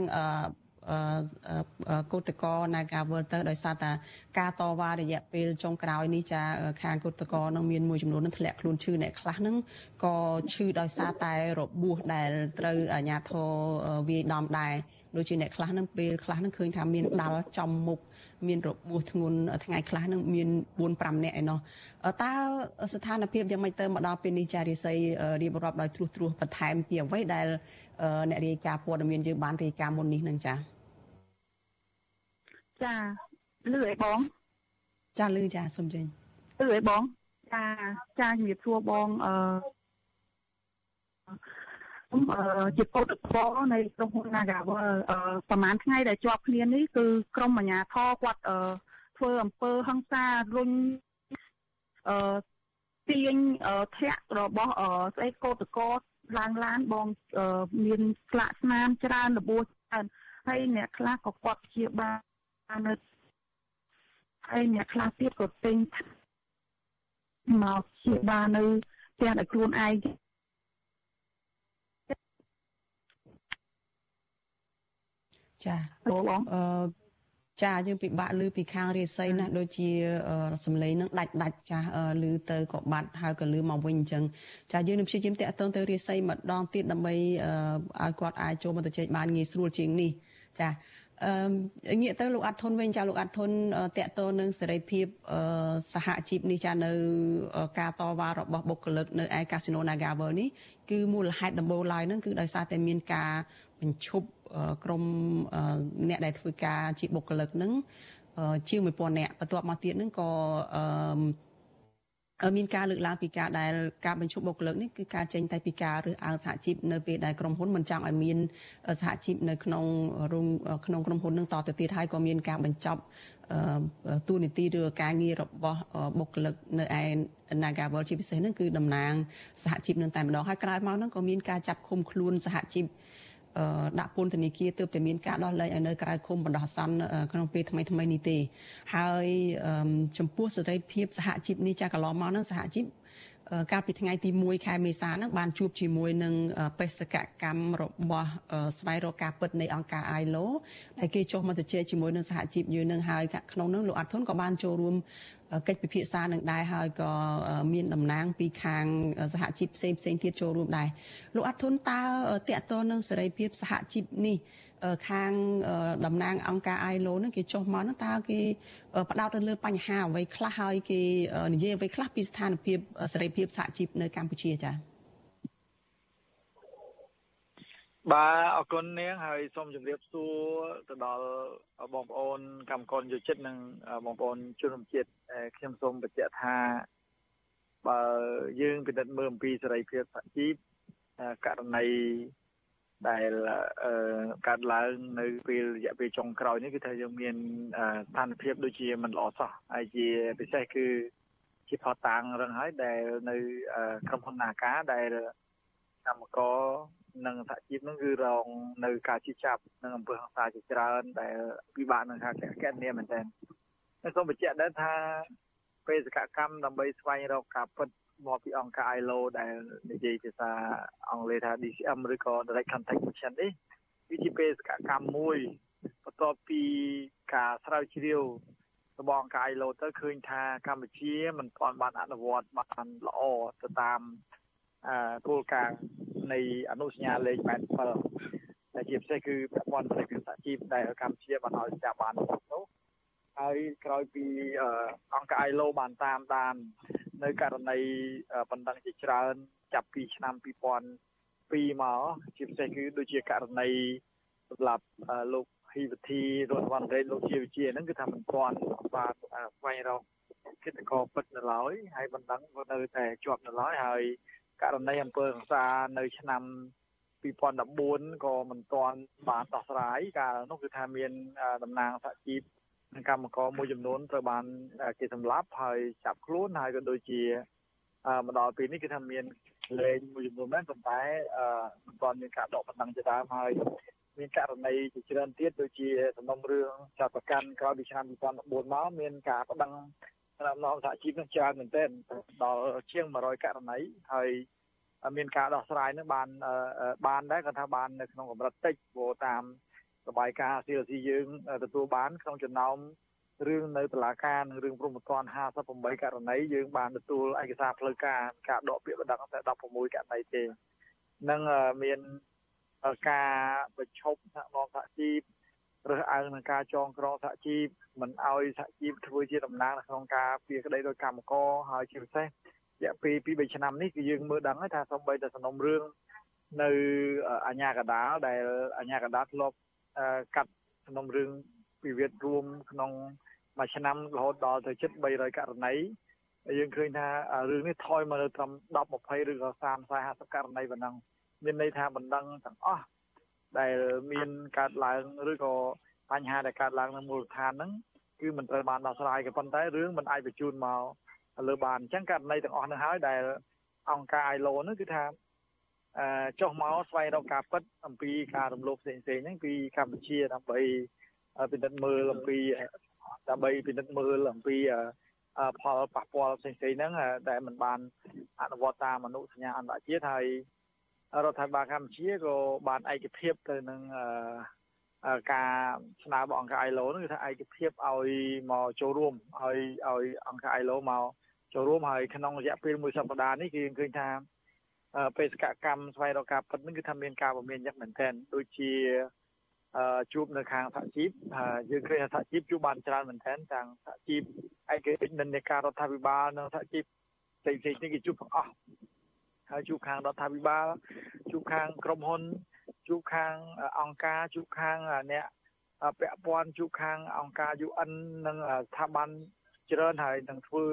កោតកោ Nagawal ទៅដោយសារតែការតវ៉ារយៈពេលចុងក្រោយនេះចាខាងកោតកោនឹងមានមួយចំនួននឹងធ្លាក់ខ្លួនឈឺអ្នកខ្លះនឹងក៏ឈឺដោយសារតែរបួសដែលត្រូវអាជ្ញាធរវាយដំដែរដូចជាអ្នកខ្លះនឹងពេលខ្លះនឹងឃើញថាមានដាល់ចំមុខ មានរបួសធ្ងន់ថ្ងៃខ្លះនឹងមាន4 5នាក់ឯណោះតើស្ថានភាពយ៉ាងម៉េចទៅមកដល់ពេលនេះចារិស័យរៀបរាប់ដោយត្រួសត្រាសបន្ថែមពីអ្វីដែលអ្នករាយការណ៍ព័ត៌មានយើងបានរាយការណ៍មុននេះនឹងចាចាលឺអីបងចាលឺចាសុំចេញលឺអីបងចាចាជំរាបសួរបងអឺ ខ្ញុំជាកោតក្រនៃក្រុមហ៊ុន Nagavel អឺប្រហែលថ្ងៃដែលជាប់គ្នានេះគឺក្រុមអាជ្ញាធរគាត់អឺធ្វើអំពើហិង្សារុញអឺទាញធ្លាក់របស់ស្អីកោតកោឡើងឡានបងមានស្លាកស្នាមច្រើនរបួសច្រើនហើយអ្នកខ្លះក៏គាត់ព្យាបាលនៅហើយអ្នកខ្លះទៀតក៏ទិញមកព្យាបាលនៅផ្ទះដោយខ្លួនឯង ចាអឺចាយើងពិបាកឮពីខាងរាសីណាដូចជាសំឡេងនឹងដាច់ដាច់ចាឮទៅក៏បាត់ហើយក៏ឮមកវិញអញ្ចឹងចាយើងនឹងព្យាយាមតាក់ទងទៅរាសីម្ដងទៀតដើម្បីឲ្យគាត់អាចចូលមកទៅជែកបានងាយស្រួលជាងនេះចាអឺងាកទៅលោកអាត់ធុនវិញចាលោកអាត់ធុនតកតនឹងសេរីភាពសហជីពនេះចានៅការតវ៉ារបស់បុគ្គលិកនៅឯកាស៊ីណូ Nagavel នេះគឺមូលហេតុដំបូងឡើយនឹងគឺដោយសារតែមានការបញ្ឈប់ ក្រុមអ្នកដែលធ្វើការជាបុគ្គលិកនឹងជាង1000នាក់បន្ទាប់មកទៀតនឹងក៏អឺមានការលើកឡើងពីការដែលការបញ្ឈប់បុគ្គលិកនេះគឺការចេញតែពីការរើសអើងសហជីពនៅពេលដែលក្រុមហ៊ុនមិនចង់ឲ្យមានសហជីពនៅក្នុងរោងក្នុងក្រុមហ៊ុននឹងតទៅទៀតហើយក៏មានការបញ្ចប់ទូនីតិឬការងាររបស់បុគ្គលិកនៅឯ Nagavel ជាពិសេសហ្នឹងគឺតំណាងសហជីពនឹងតែម្ដងហើយក្រោយមកហ្នឹងក៏មានការចាប់ឃុំខ្លួនសហជីព ដាក់ពន្ធនាគារទើបតែមានការដោះលែងឲ្យនៅក្រៅឃុំបណ្ដោះអាសន្នក្នុងពេលថ្មីថ្មីនេះទេ ហើយចំពោះសេរីភាពសហជីពនេះចាកន្លងមកហ្នឹងសហជីពកាលពីថ្ងៃទី1ខែមេសាហ្នឹងបានជួបជាមួយនឹងបេសកកម្មរបស់ស្វ័យរកការពិតនៃអង្គការ ILO ដែលគេចុះមកជជែកជាមួយនឹងសហជីពយើងនឹងហើយក្នុងនោះលោកអាត់ធុនក៏បានចូលរួម កិច្ចពិភាក្សានឹងដែរហើយក៏មានតំណាងពីខាងសហជីពផ្សេងផ្សេងទៀតចូលរួមដែរលោកអាត់ធុនតើតកតទៅនឹងសេរីភាពសហជីពនេះខាងតំណាងអង្គការ ILO ហ្នឹងគេចុះមកហ្នឹងតើគេផ្ដោតទៅលើបញ្ហាអ្វីខ្លះហើយគេនិយាយអ្វីខ្លះពីស្ថានភាពសេរីភាពសហជីពនៅកម្ពុជាចា៎ បាទអរគុណនាងហើយសូមជម្រាបសួរទៅដល់បងប្អូនកម្មករយោជិតនិងបងប្អូនជនរួមជាតិខ្ញុំសូមបញ្ជាក់ថាបើយើងពិនិត្យមើលអំពីសេរីភាពសហជីពករណីដែលកើតឡើងនៅពេលរយៈពេលចុងក្រោយនេះគឺថាយើងមានស្ថានភាពដូចជាមិនល្អសោះហើយជាពិសេសគឺជាផតាំងរឹងហើយដែលនៅក្រុមហ៊ុននាការដែលកម្មករ និងសហជីពនឹងគឺរងនៅការជិះចាប់និងអំពើហិង្សាជាច្រើនដែលពិបាកនឹងការកែនាមែនទែនហើយសូមបញ្ជាក់ដែរថាបេសកកម្មដើម្បីស្វែងរកការពិតមកពីអង្គការ ILO ដែលនិយាយភាសាអង់គ្លេសថា DCM ឬក៏ Direct Contact Action នេះវាជាបេសកកម្មមួយបន្ទាប់ពីការស្រាវជ្រាវរបស់អង្គការ ILO ទៅឃើញថាកម្ពុជាមិនទាន់បានអនុវត្តបានល្អទៅតាមគោលការណ៍ នៃអនុសញ្ញាលេខ87ដែលជាពិសេសគឺប្រព័ន្ធសេដ្ឋកិច្ចសហជីពដែលកម្ពុជាបានឲ្យស្ថាប័ននោះហើយក្រោយពីអង្គការ ILO បានតាមដាន នៅករណីបណ្ដឹងជាច្រើន ចាប់ពីឆ្នាំ2002មកជាពិសេសគឺដូចជាករណីសម្រាប់លោកហ៊ីវធីរដ្ឋវណ្ណរ៉េលោកជាវិជាហ្នឹងគឺថាមិនទាន់បានស្វែងរកគិតកោពិតនៅឡើយហើយបណ្ដឹងនៅតែជាប់នៅឡើយហើយ ករណីអំពើហិង្សានៅឆ្នាំ2014ក៏មិនទាន់បានដោះស្រាយកាលនោះគឺថាមានតំណាងសហជីពនិងកម្មករមួយចំនួនត្រូវបានគេសម្លាប់ហើយចាប់ខ្លួនហើយក៏ដូចជាមកដល់ពេលនេះគឺថាមានលេងមួយចំនួនដែរប៉ុន្តែមិនទាន់មានការដកបណ្ដឹងជាដើមហើយមានករណីជាច្រើនទៀតដូចជាសំណុំរឿងចាប់ប្រកាន់ក្រោយពីឆ្នាំ2014មកមានការប្តឹង តាមនំសហជីពនឹងច្រើនមែនទែនដល់ជាង100ករណីហើយមានការដោះស្រាយនឹងបានបានដែរគាត់ថាបាននៅក្នុងកម្រិតតិចព្រោះតាមរបាយការណ៍ CLC យើងទទួលបានក្នុងចំណោមរឿងនៅតុលាការនិងរឿងព្រំប្រទាន58ករណីយើងបានទទួលឯកសារផ្លូវការការដកពាក្យបណ្ដឹងតែ16ករណីទេនឹងមានការបញ្ឈប់សហគមន៍សហជីព រើសអើងនឹងការចងក្រងសហជីពមិនអោយសហជីពធ្វើជាតំណាងនៅក្នុងការពីក្តីដោយកម្មករហើយជាពិសេសរយៈពេល2 3ឆ្នាំនេះគឺយើងមើលដឹងហើយថាសូម្បីតែសំណុំរឿងនៅអាញាកដាលដែលអាញាកដាលធ្លាប់កាត់សំណុំរឿងពិវាទរួមក្នុងមួយឆ្នាំរហូតដល់ទៅជិត300ករណីយើងឃើញថារឿងនេះថយមកនៅត្រឹម10 20ឬក៏30 40ករណីប៉ុណ្ណឹងមានន័យថាបណ្ដឹងទាំងអស់ ដែលមានកើតឡើងឬក៏បញ្ហាដែលកើតឡើងនៅមូលដ្ឋានហ្នឹងគឺមិនត្រូវបានដោះស្រាយក៏ប៉ុន្តែរឿងមិនអាចបញ្ជូនមកលើបានអញ្ចឹងករណីទាំងអស់នោះហើយដែលអង្គការ ILO នោះគឺថាអឺចុះមកស្វែងរកការពិតអំពីការរំលោភផ្សេងៗហ្នឹងពីកម្ពុជាដើម្បីពិនិត្យមើលអំពីដើម្បីពិនិត្យមើលអំពីផលប៉ះពាល់ផ្សេងៗហ្នឹងដែលมันបានអនុវត្តតាមអនុសញ្ញាអន្តរជាតិហើយ រដ្ឋាភិបាលកម្ពុជាក៏បានឯកភាពទៅនឹងការស្នើរបស់អង្គការ ILO នោះគឺថាឯកភាពឲ្យមកចូលរួមឲ្យឲ្យអង្គការ ILO មកចូលរួមហើយក្នុងរយៈពេលមួយសប្តាហ៍នេះគឺឃើញថាបេសកកម្មស្វែងរកការពិតនឹងគឺថាមានការពមៀនយ៉ាងមែនទែនដូចជាជួបនៅខាងសហជីពយើងឃើញថាសហជីពជួបបានច្រើនមែនទែនទាំងសហជីពឯករាជ្យនិន្នាការរដ្ឋាភិបាលនិងសហជីពផ្សេងៗនេះគេជួបទាំងអស់ ហើយជួបខាងរដ្ឋាភិបាលជួបខាងក្រុមហ៊ុនជួបខាងអង្គការជួបខាងអ្នកពាក់ព័ន្ធជួបខាងអង្គការ UN និងស្ថាប័នច្រើនហើយនឹងធ្វើ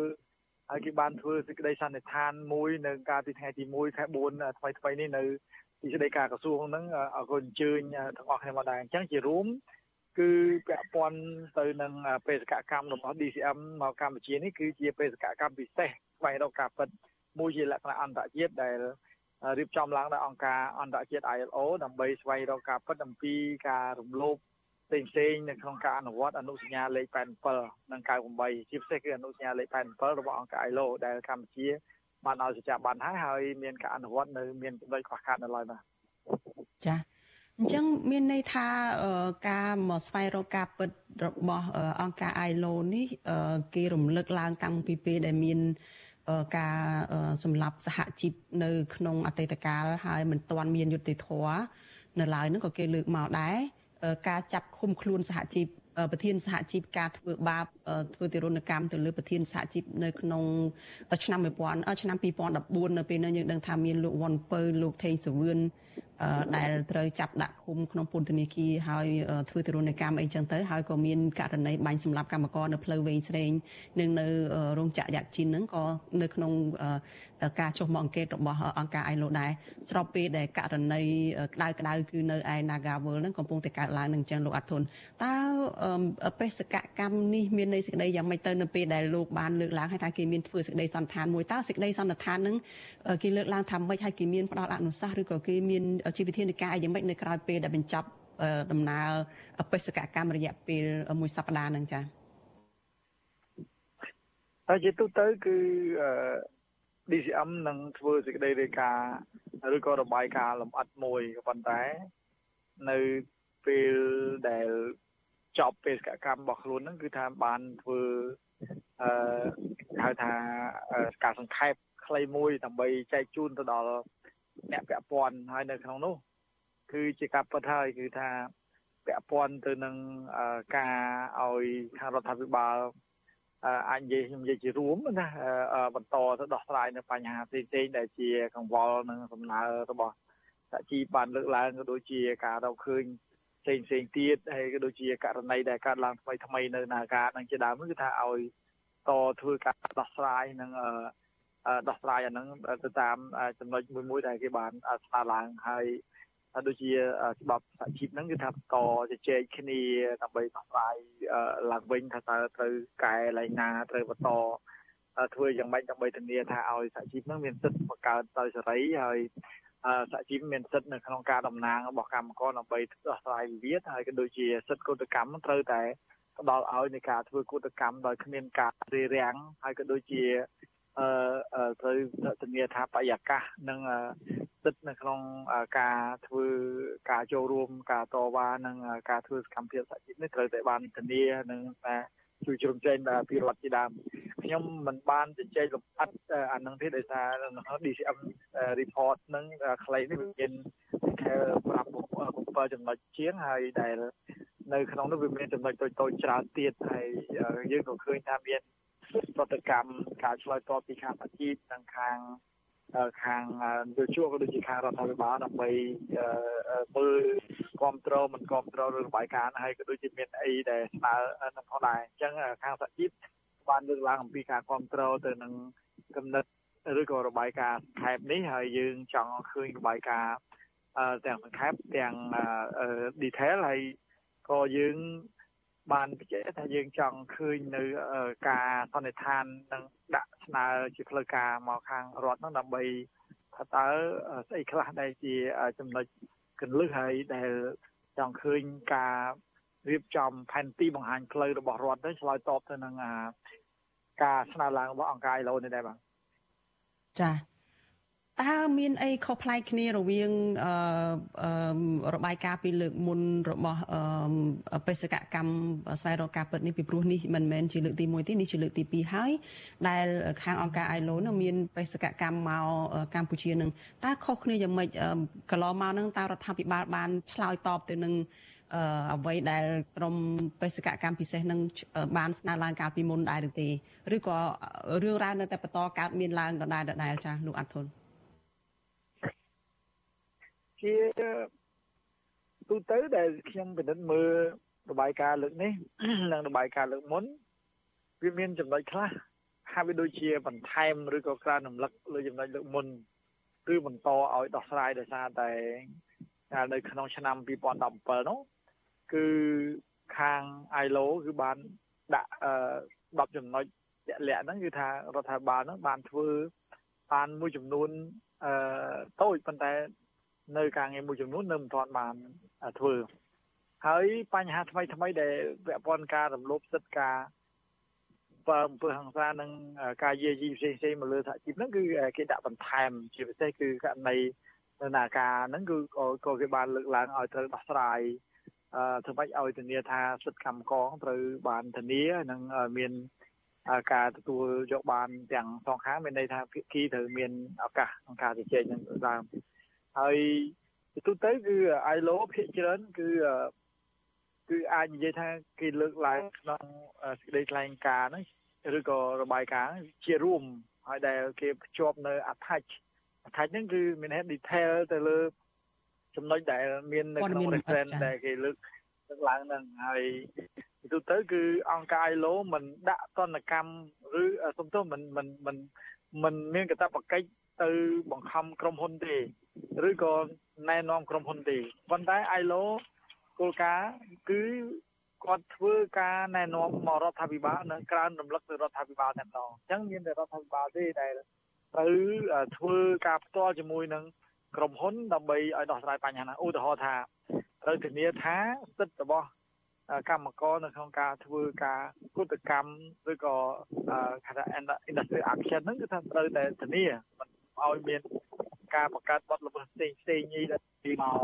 ហើយគេបានធ្វើសេចក្តីសន្និដ្ឋានមួយនៅកាលពីថ្ងៃទី1ខែ4ថ្មីថ្មីនេះនៅទីស្តីការក្រសួងហ្នឹងអរគុណអញ្ជើញទាំងអស់គ្នាមកដែរអញ្ចឹងជារួមគឺពាក់ព័ន្ធទៅនឹងបេសកកម្មរបស់ DCM មកកម្ពុជានេះគឺជាបេសកកម្មពិសេសស្វែងរកការពិត មួយជាលក្ខណៈអន្តរជាតិដែលរៀបចំឡើងដោយអង្គការអន្តរជាតិ ILO ដើម្បីស្វែងរកការពិតអំពីការរំលោភផ្សេងផ្សេងនៅក្នុងការអនុវត្តអនុសញ្ញាលេខ87និង98ជាពិសេសគឺអនុសញ្ញាលេខ87របស់អង្គការ ILO ដែលកម្ពុជាបានឲ្យសច្ចាប័នហើយហើយមានការអនុវត្តនៅមានចំណុចខ្វះខាតនៅឡើយបាទចា៎អញ្ចឹងមានន័យថាការមកស្វែងរកការពិតរបស់អង្គការ ILO នេះគេរំលឹកឡើងតាំងពីពេលដែលមាន ការសម្លាប់សហជីពនៅក្នុងអតីតកាលហើយមិនទាន់មានយុត្តិធម៌នៅឡើយហ្នឹងក៏គេលើកមកដែរការចាប់ឃុំខ្លួនសហជីពប្រធានសហជីពការធ្វើបាបធ្វើទរណកម្មទៅលើប្រធានសហជីពនៅក្នុងឆ្នាំ1000ឆ្នាំ2014នៅពេលនោះយើងដឹងថាមានលោកវ៉ាន់ពៅលោកថេងសវឿន ដែលត្រូវចាប់ដាក់ឃុំក្នុងពន្ធនាគារហើយធ្វើទរណកម្មអីចឹងទៅហើយក៏មានករណីបាញ់សម្លាប់កម្មករនៅផ្លូវវែងស្រេងនិងនៅរោងចក្រយ៉ាក់ជីនហ្នឹងក៏នៅក្នុងការចុះមកអង្កេតរបស់អង្គការ ILO ដែរស្របពេលដែលករណីក្តៅក្តៅគឺនៅឯ Nagawal ហ្នឹងកំពុងតែកើតឡើងនឹងចឹងលោកអត់ធុនតើបេសកកម្មនេះមានន័យសេចក្តីយ៉ាងម៉េចទៅនៅពេលដែលលោកបានលើកឡើងហើយថាគេមានធ្វើសេចក្តីសន្និដ្ឋានមួយតើសេចក្តីសន្និដ្ឋានហ្នឹងគេលើកឡើងថាម៉េចហើយគេមានផ្ដល់អនុសាសន៍ឬក៏គេមានជាវិធានការយ៉ាងម៉េចនៅក្រៅពេលដែលបញ្ចប់ដំណើរបេសកកម្មរយៈពេលមួយសប្តាហ៍ហ្នឹងចា៎ហើយជាទូទៅគឺ DCM នឹងធ្វើសេចក្តីរាយការណ៍ឬក៏របាយការណ៍លម្អិតមួយក៏ប៉ុន្តែនៅពេលដែលចប់បេសកកម្មរបស់ខ្លួនហ្នឹងគឺថាបានធ្វើអឺហៅថាការសង្ខេបខ្លីមួយដើម្បីចែកជូនទៅដល់ អ្នកពាក់ព័ន្ធហើយនៅក្នុងនោះ គឺជាការពិតហើយគឺថាពាក់ព័ន្ធទៅនឹងការឲ្យខាងរដ្ឋាភិបាលអាចនិយាយខ្ញុំនិយាយជារួមណាបន្តទៅដោះស្រាយនៅបញ្ហាផ្សេងៗដែលជាកង្វល់នឹងសំណើរបស់សហជីពបានលើកឡើងក៏ដូចជាការរកឃើញផ្សេងផ្សេងទៀតហើយក៏ដូចជាករណីដែលកើតឡើងថ្មីថ្មីនៅនាការនឹងជាដើមគឺថាឲ្យតធ្វើការដោះស្រាយនឹង ដោះស្រាយអាហ្នឹងទៅតាមចំណុចមួយមួយដែលគេបានស្នើឡើងហើយដូចជាច្បាប់សហជីពហ្នឹងគឺថាបន្តជជែកគ្នាដើម្បីដោះស្រាយឡើងវិញថាតើត្រូវកែឡើងណាត្រូវបន្តធ្វើយ៉ាងម៉េចដើម្បីធានាថាឲ្យសហជីពហ្នឹងមានសិទ្ធិបង្កើតដោយសេរីហើយសហជីពមានសិទ្ធិនៅក្នុងការតំណាងរបស់កម្មករដើម្បីដោះស្រាយវិវាទហើយក៏ដូចជាសិទ្ធិកោតកម្មត្រូវតែផ្ដល់ឲ្យនៃការធ្វើកោតកម្មដោយគ្មានការរារាំងហើយក៏ដូចជា អឺត្រូវធានាថាបរិយាកាសនិងសិទ្ធិនៅក្នុងការធ្វើការចូលរួមការតវ៉ានិងការធ្វើសកម្មភាពសហជីពនេះត្រូវតែបានធានានិងតែជួយជ្រោមជ្រែងដល់ពីរដ្ឋជាដើមខ្ញុំមិនបានជជែកលម្អិតអានឹងទេដោយសារនៅ DCM report នឹងខ្លីនេះវាមានខែ5 7ចំណុចជាងហើយដែលនៅក្នុងនោះវាមានចំណុចតូចៗច្រើនទៀតហើយយើងក៏ឃើញថាមាន ប្រតិកម្មការឆ្លើយតបពីខាងអាជីពនិងខាងខាងយោជកក៏ដូចជាខាងរដ្ឋាភិបាលដើម្បីមើលគ្រប់គ្រងមិនគ្រប់គ្រងរឿងរបាយការណ៍ហើយក៏ដូចជាមានអីដែលស្នើនឹងផងដែរអញ្ចឹងខាងសហជីពបានលើកឡើងអំពីការគ្រប់គ្រងទៅនឹងគំនិតឬក៏របាយការណ៍សង្ខេបនេះហើយយើងចង់ឃើញរបាយការណ៍ទាំងសង្ខេបទាំង detail ហើយក៏យើង បានបញ្ជាក់ថាយើងចង់ឃើញនៅការសន្និដ្ឋាននិងដាក់ស្នើជាផ្លូវការមកខាងរដ្ឋនោះដើម្បីថាតើស្អីខ្លះដែលជាចំណុចកន្លឹះហើយដែលចង់ឃើញការរៀបចំផែនទីបង្ហាញផ្លូវរបស់រដ្ឋទៅឆ្លើយតបទៅនឹងការស្នើឡើងរបស់អង្គការ ILO នេះដែរបាទចា៎ តើមានអីខុសប្លែកគ្នារវាងរបាយការណ៍ពីលើកមុនរបស់បេសកកម្មស្វែងរកការពិតនេះពីព្រោះនេះមិនមែនជាលើកទី1ទេនេះជាលើកទី2ហើយដែលខាងអង្គការ ILO នោះមានបេសកកម្មមកកម្ពុជានឹងតើខុសគ្នាយ៉ាងម៉េចកន្លងមកនឹងតើរដ្ឋាភិបាលបានឆ្លើយតបទៅនឹងអ្វីដែលក្រមបេសកកម្មពិសេសនឹងបានស្នើឡើងកាលពីមុនដែរឬទេឬក៏រឿងរ៉ាវនៅតែបន្តកើតមានឡើងដដែលដដែលចាស់លោកអាត់ធុន ជាទូទៅដែលខ្ញុំពិនិត្យមើលរបាយការណ៍លើកនេះនិងរបាយការណ៍លើកមុនវាមានចំណុចខ្លះហាក់វាដូចជាបន្ថែមឬក៏ក្រើនរំលឹកលើចំណុចលើកមុនឬបន្តឲ្យដោះស្រាយដោយសារតែនៅក្នុងឆ្នាំ2017នោះគឺខាង ILO គឺបានដាក់អឺ10ចំណុចលាក់ហ្នឹងគឺថារដ្ឋាភិបាលហ្នឹងបានធ្វើបានមួយចំនួនអឺតូចប៉ុន្តែ នៅការងារមួយចំនួននៅមិនទាន់បានធ្វើហើយបញ្ហាថ្មីថ្មីដែលពាក់ព័ន្ធការរំលោភសិទ្ធិការបើអំពើហិង្សានិងការយាយីផ្សេងផ្សេងមកលើសហជីពហ្នឹងគឺគេដាក់បន្ថែមជាពិសេសគឺករណីដំណើរការហ្នឹងគឺក៏គេបានលើកឡើងឲ្យត្រូវដោះស្រាយអឺធ្វើម៉េចឲ្យធានាថាសិទ្ធិកម្មករត្រូវបានធានានិងមានការទទួលយកបានទាំងសងខាងមានន័យថាភាគីត្រូវមានឱកាសក្នុងការជជែកនឹងដើម ហើយទូទៅគឺ ILO ភាគច្រើនគឺគឺអាចនិយាយថាគេលើកឡើងក្នុងសេចក្តីថ្លែងការណ៍ហ្នឹងឬក៏របាយការណ៍ជារួមហើយដែលគេភ្ជាប់នៅ attach attach ហ្នឹងគឺមានហេតុ detail ទៅលើចំណុចដែលមាននៅក្នុង reference ដែលគេលើកលើកឡើងហ្នឹងហើយទូទៅគឺអង្គការ ILO មិនដាក់ទណ្ឌកម្មឬសំទោសមិនមិនមិនមិនមានកាតព្វកិច្ច ទៅបង្ខំក្រុមហ៊ុនទេឬក៏ណែនាំក្រុមហ៊ុនទេប៉ុន្តែ ILO គោលការណ៍គឺគាត់ធ្វើការណែនាំមករដ្ឋាភិបាលនិងក្រើនរំលឹកទៅរដ្ឋាភិបាលតែម្ដងអញ្ចឹងមានតែរដ្ឋាភិបាលទេដែលត្រូវធ្វើការផ្ទាល់ជាមួយនឹងក្រុមហ៊ុនដើម្បីឲ្យដោះស្រាយបញ្ហាហ្នឹងឧទាហរណ៍ថាត្រូវធានាថាសិទ្ធិរបស់កម្មករនៅក្នុងការធ្វើការគុតកម្មឬក៏គេថា industry action ហ្នឹងគឺថាត្រូវតែធានាមិន ឲ្យមានការបង្កើតបទល្មើសផ្សេងផ្សេងនេះដែលមក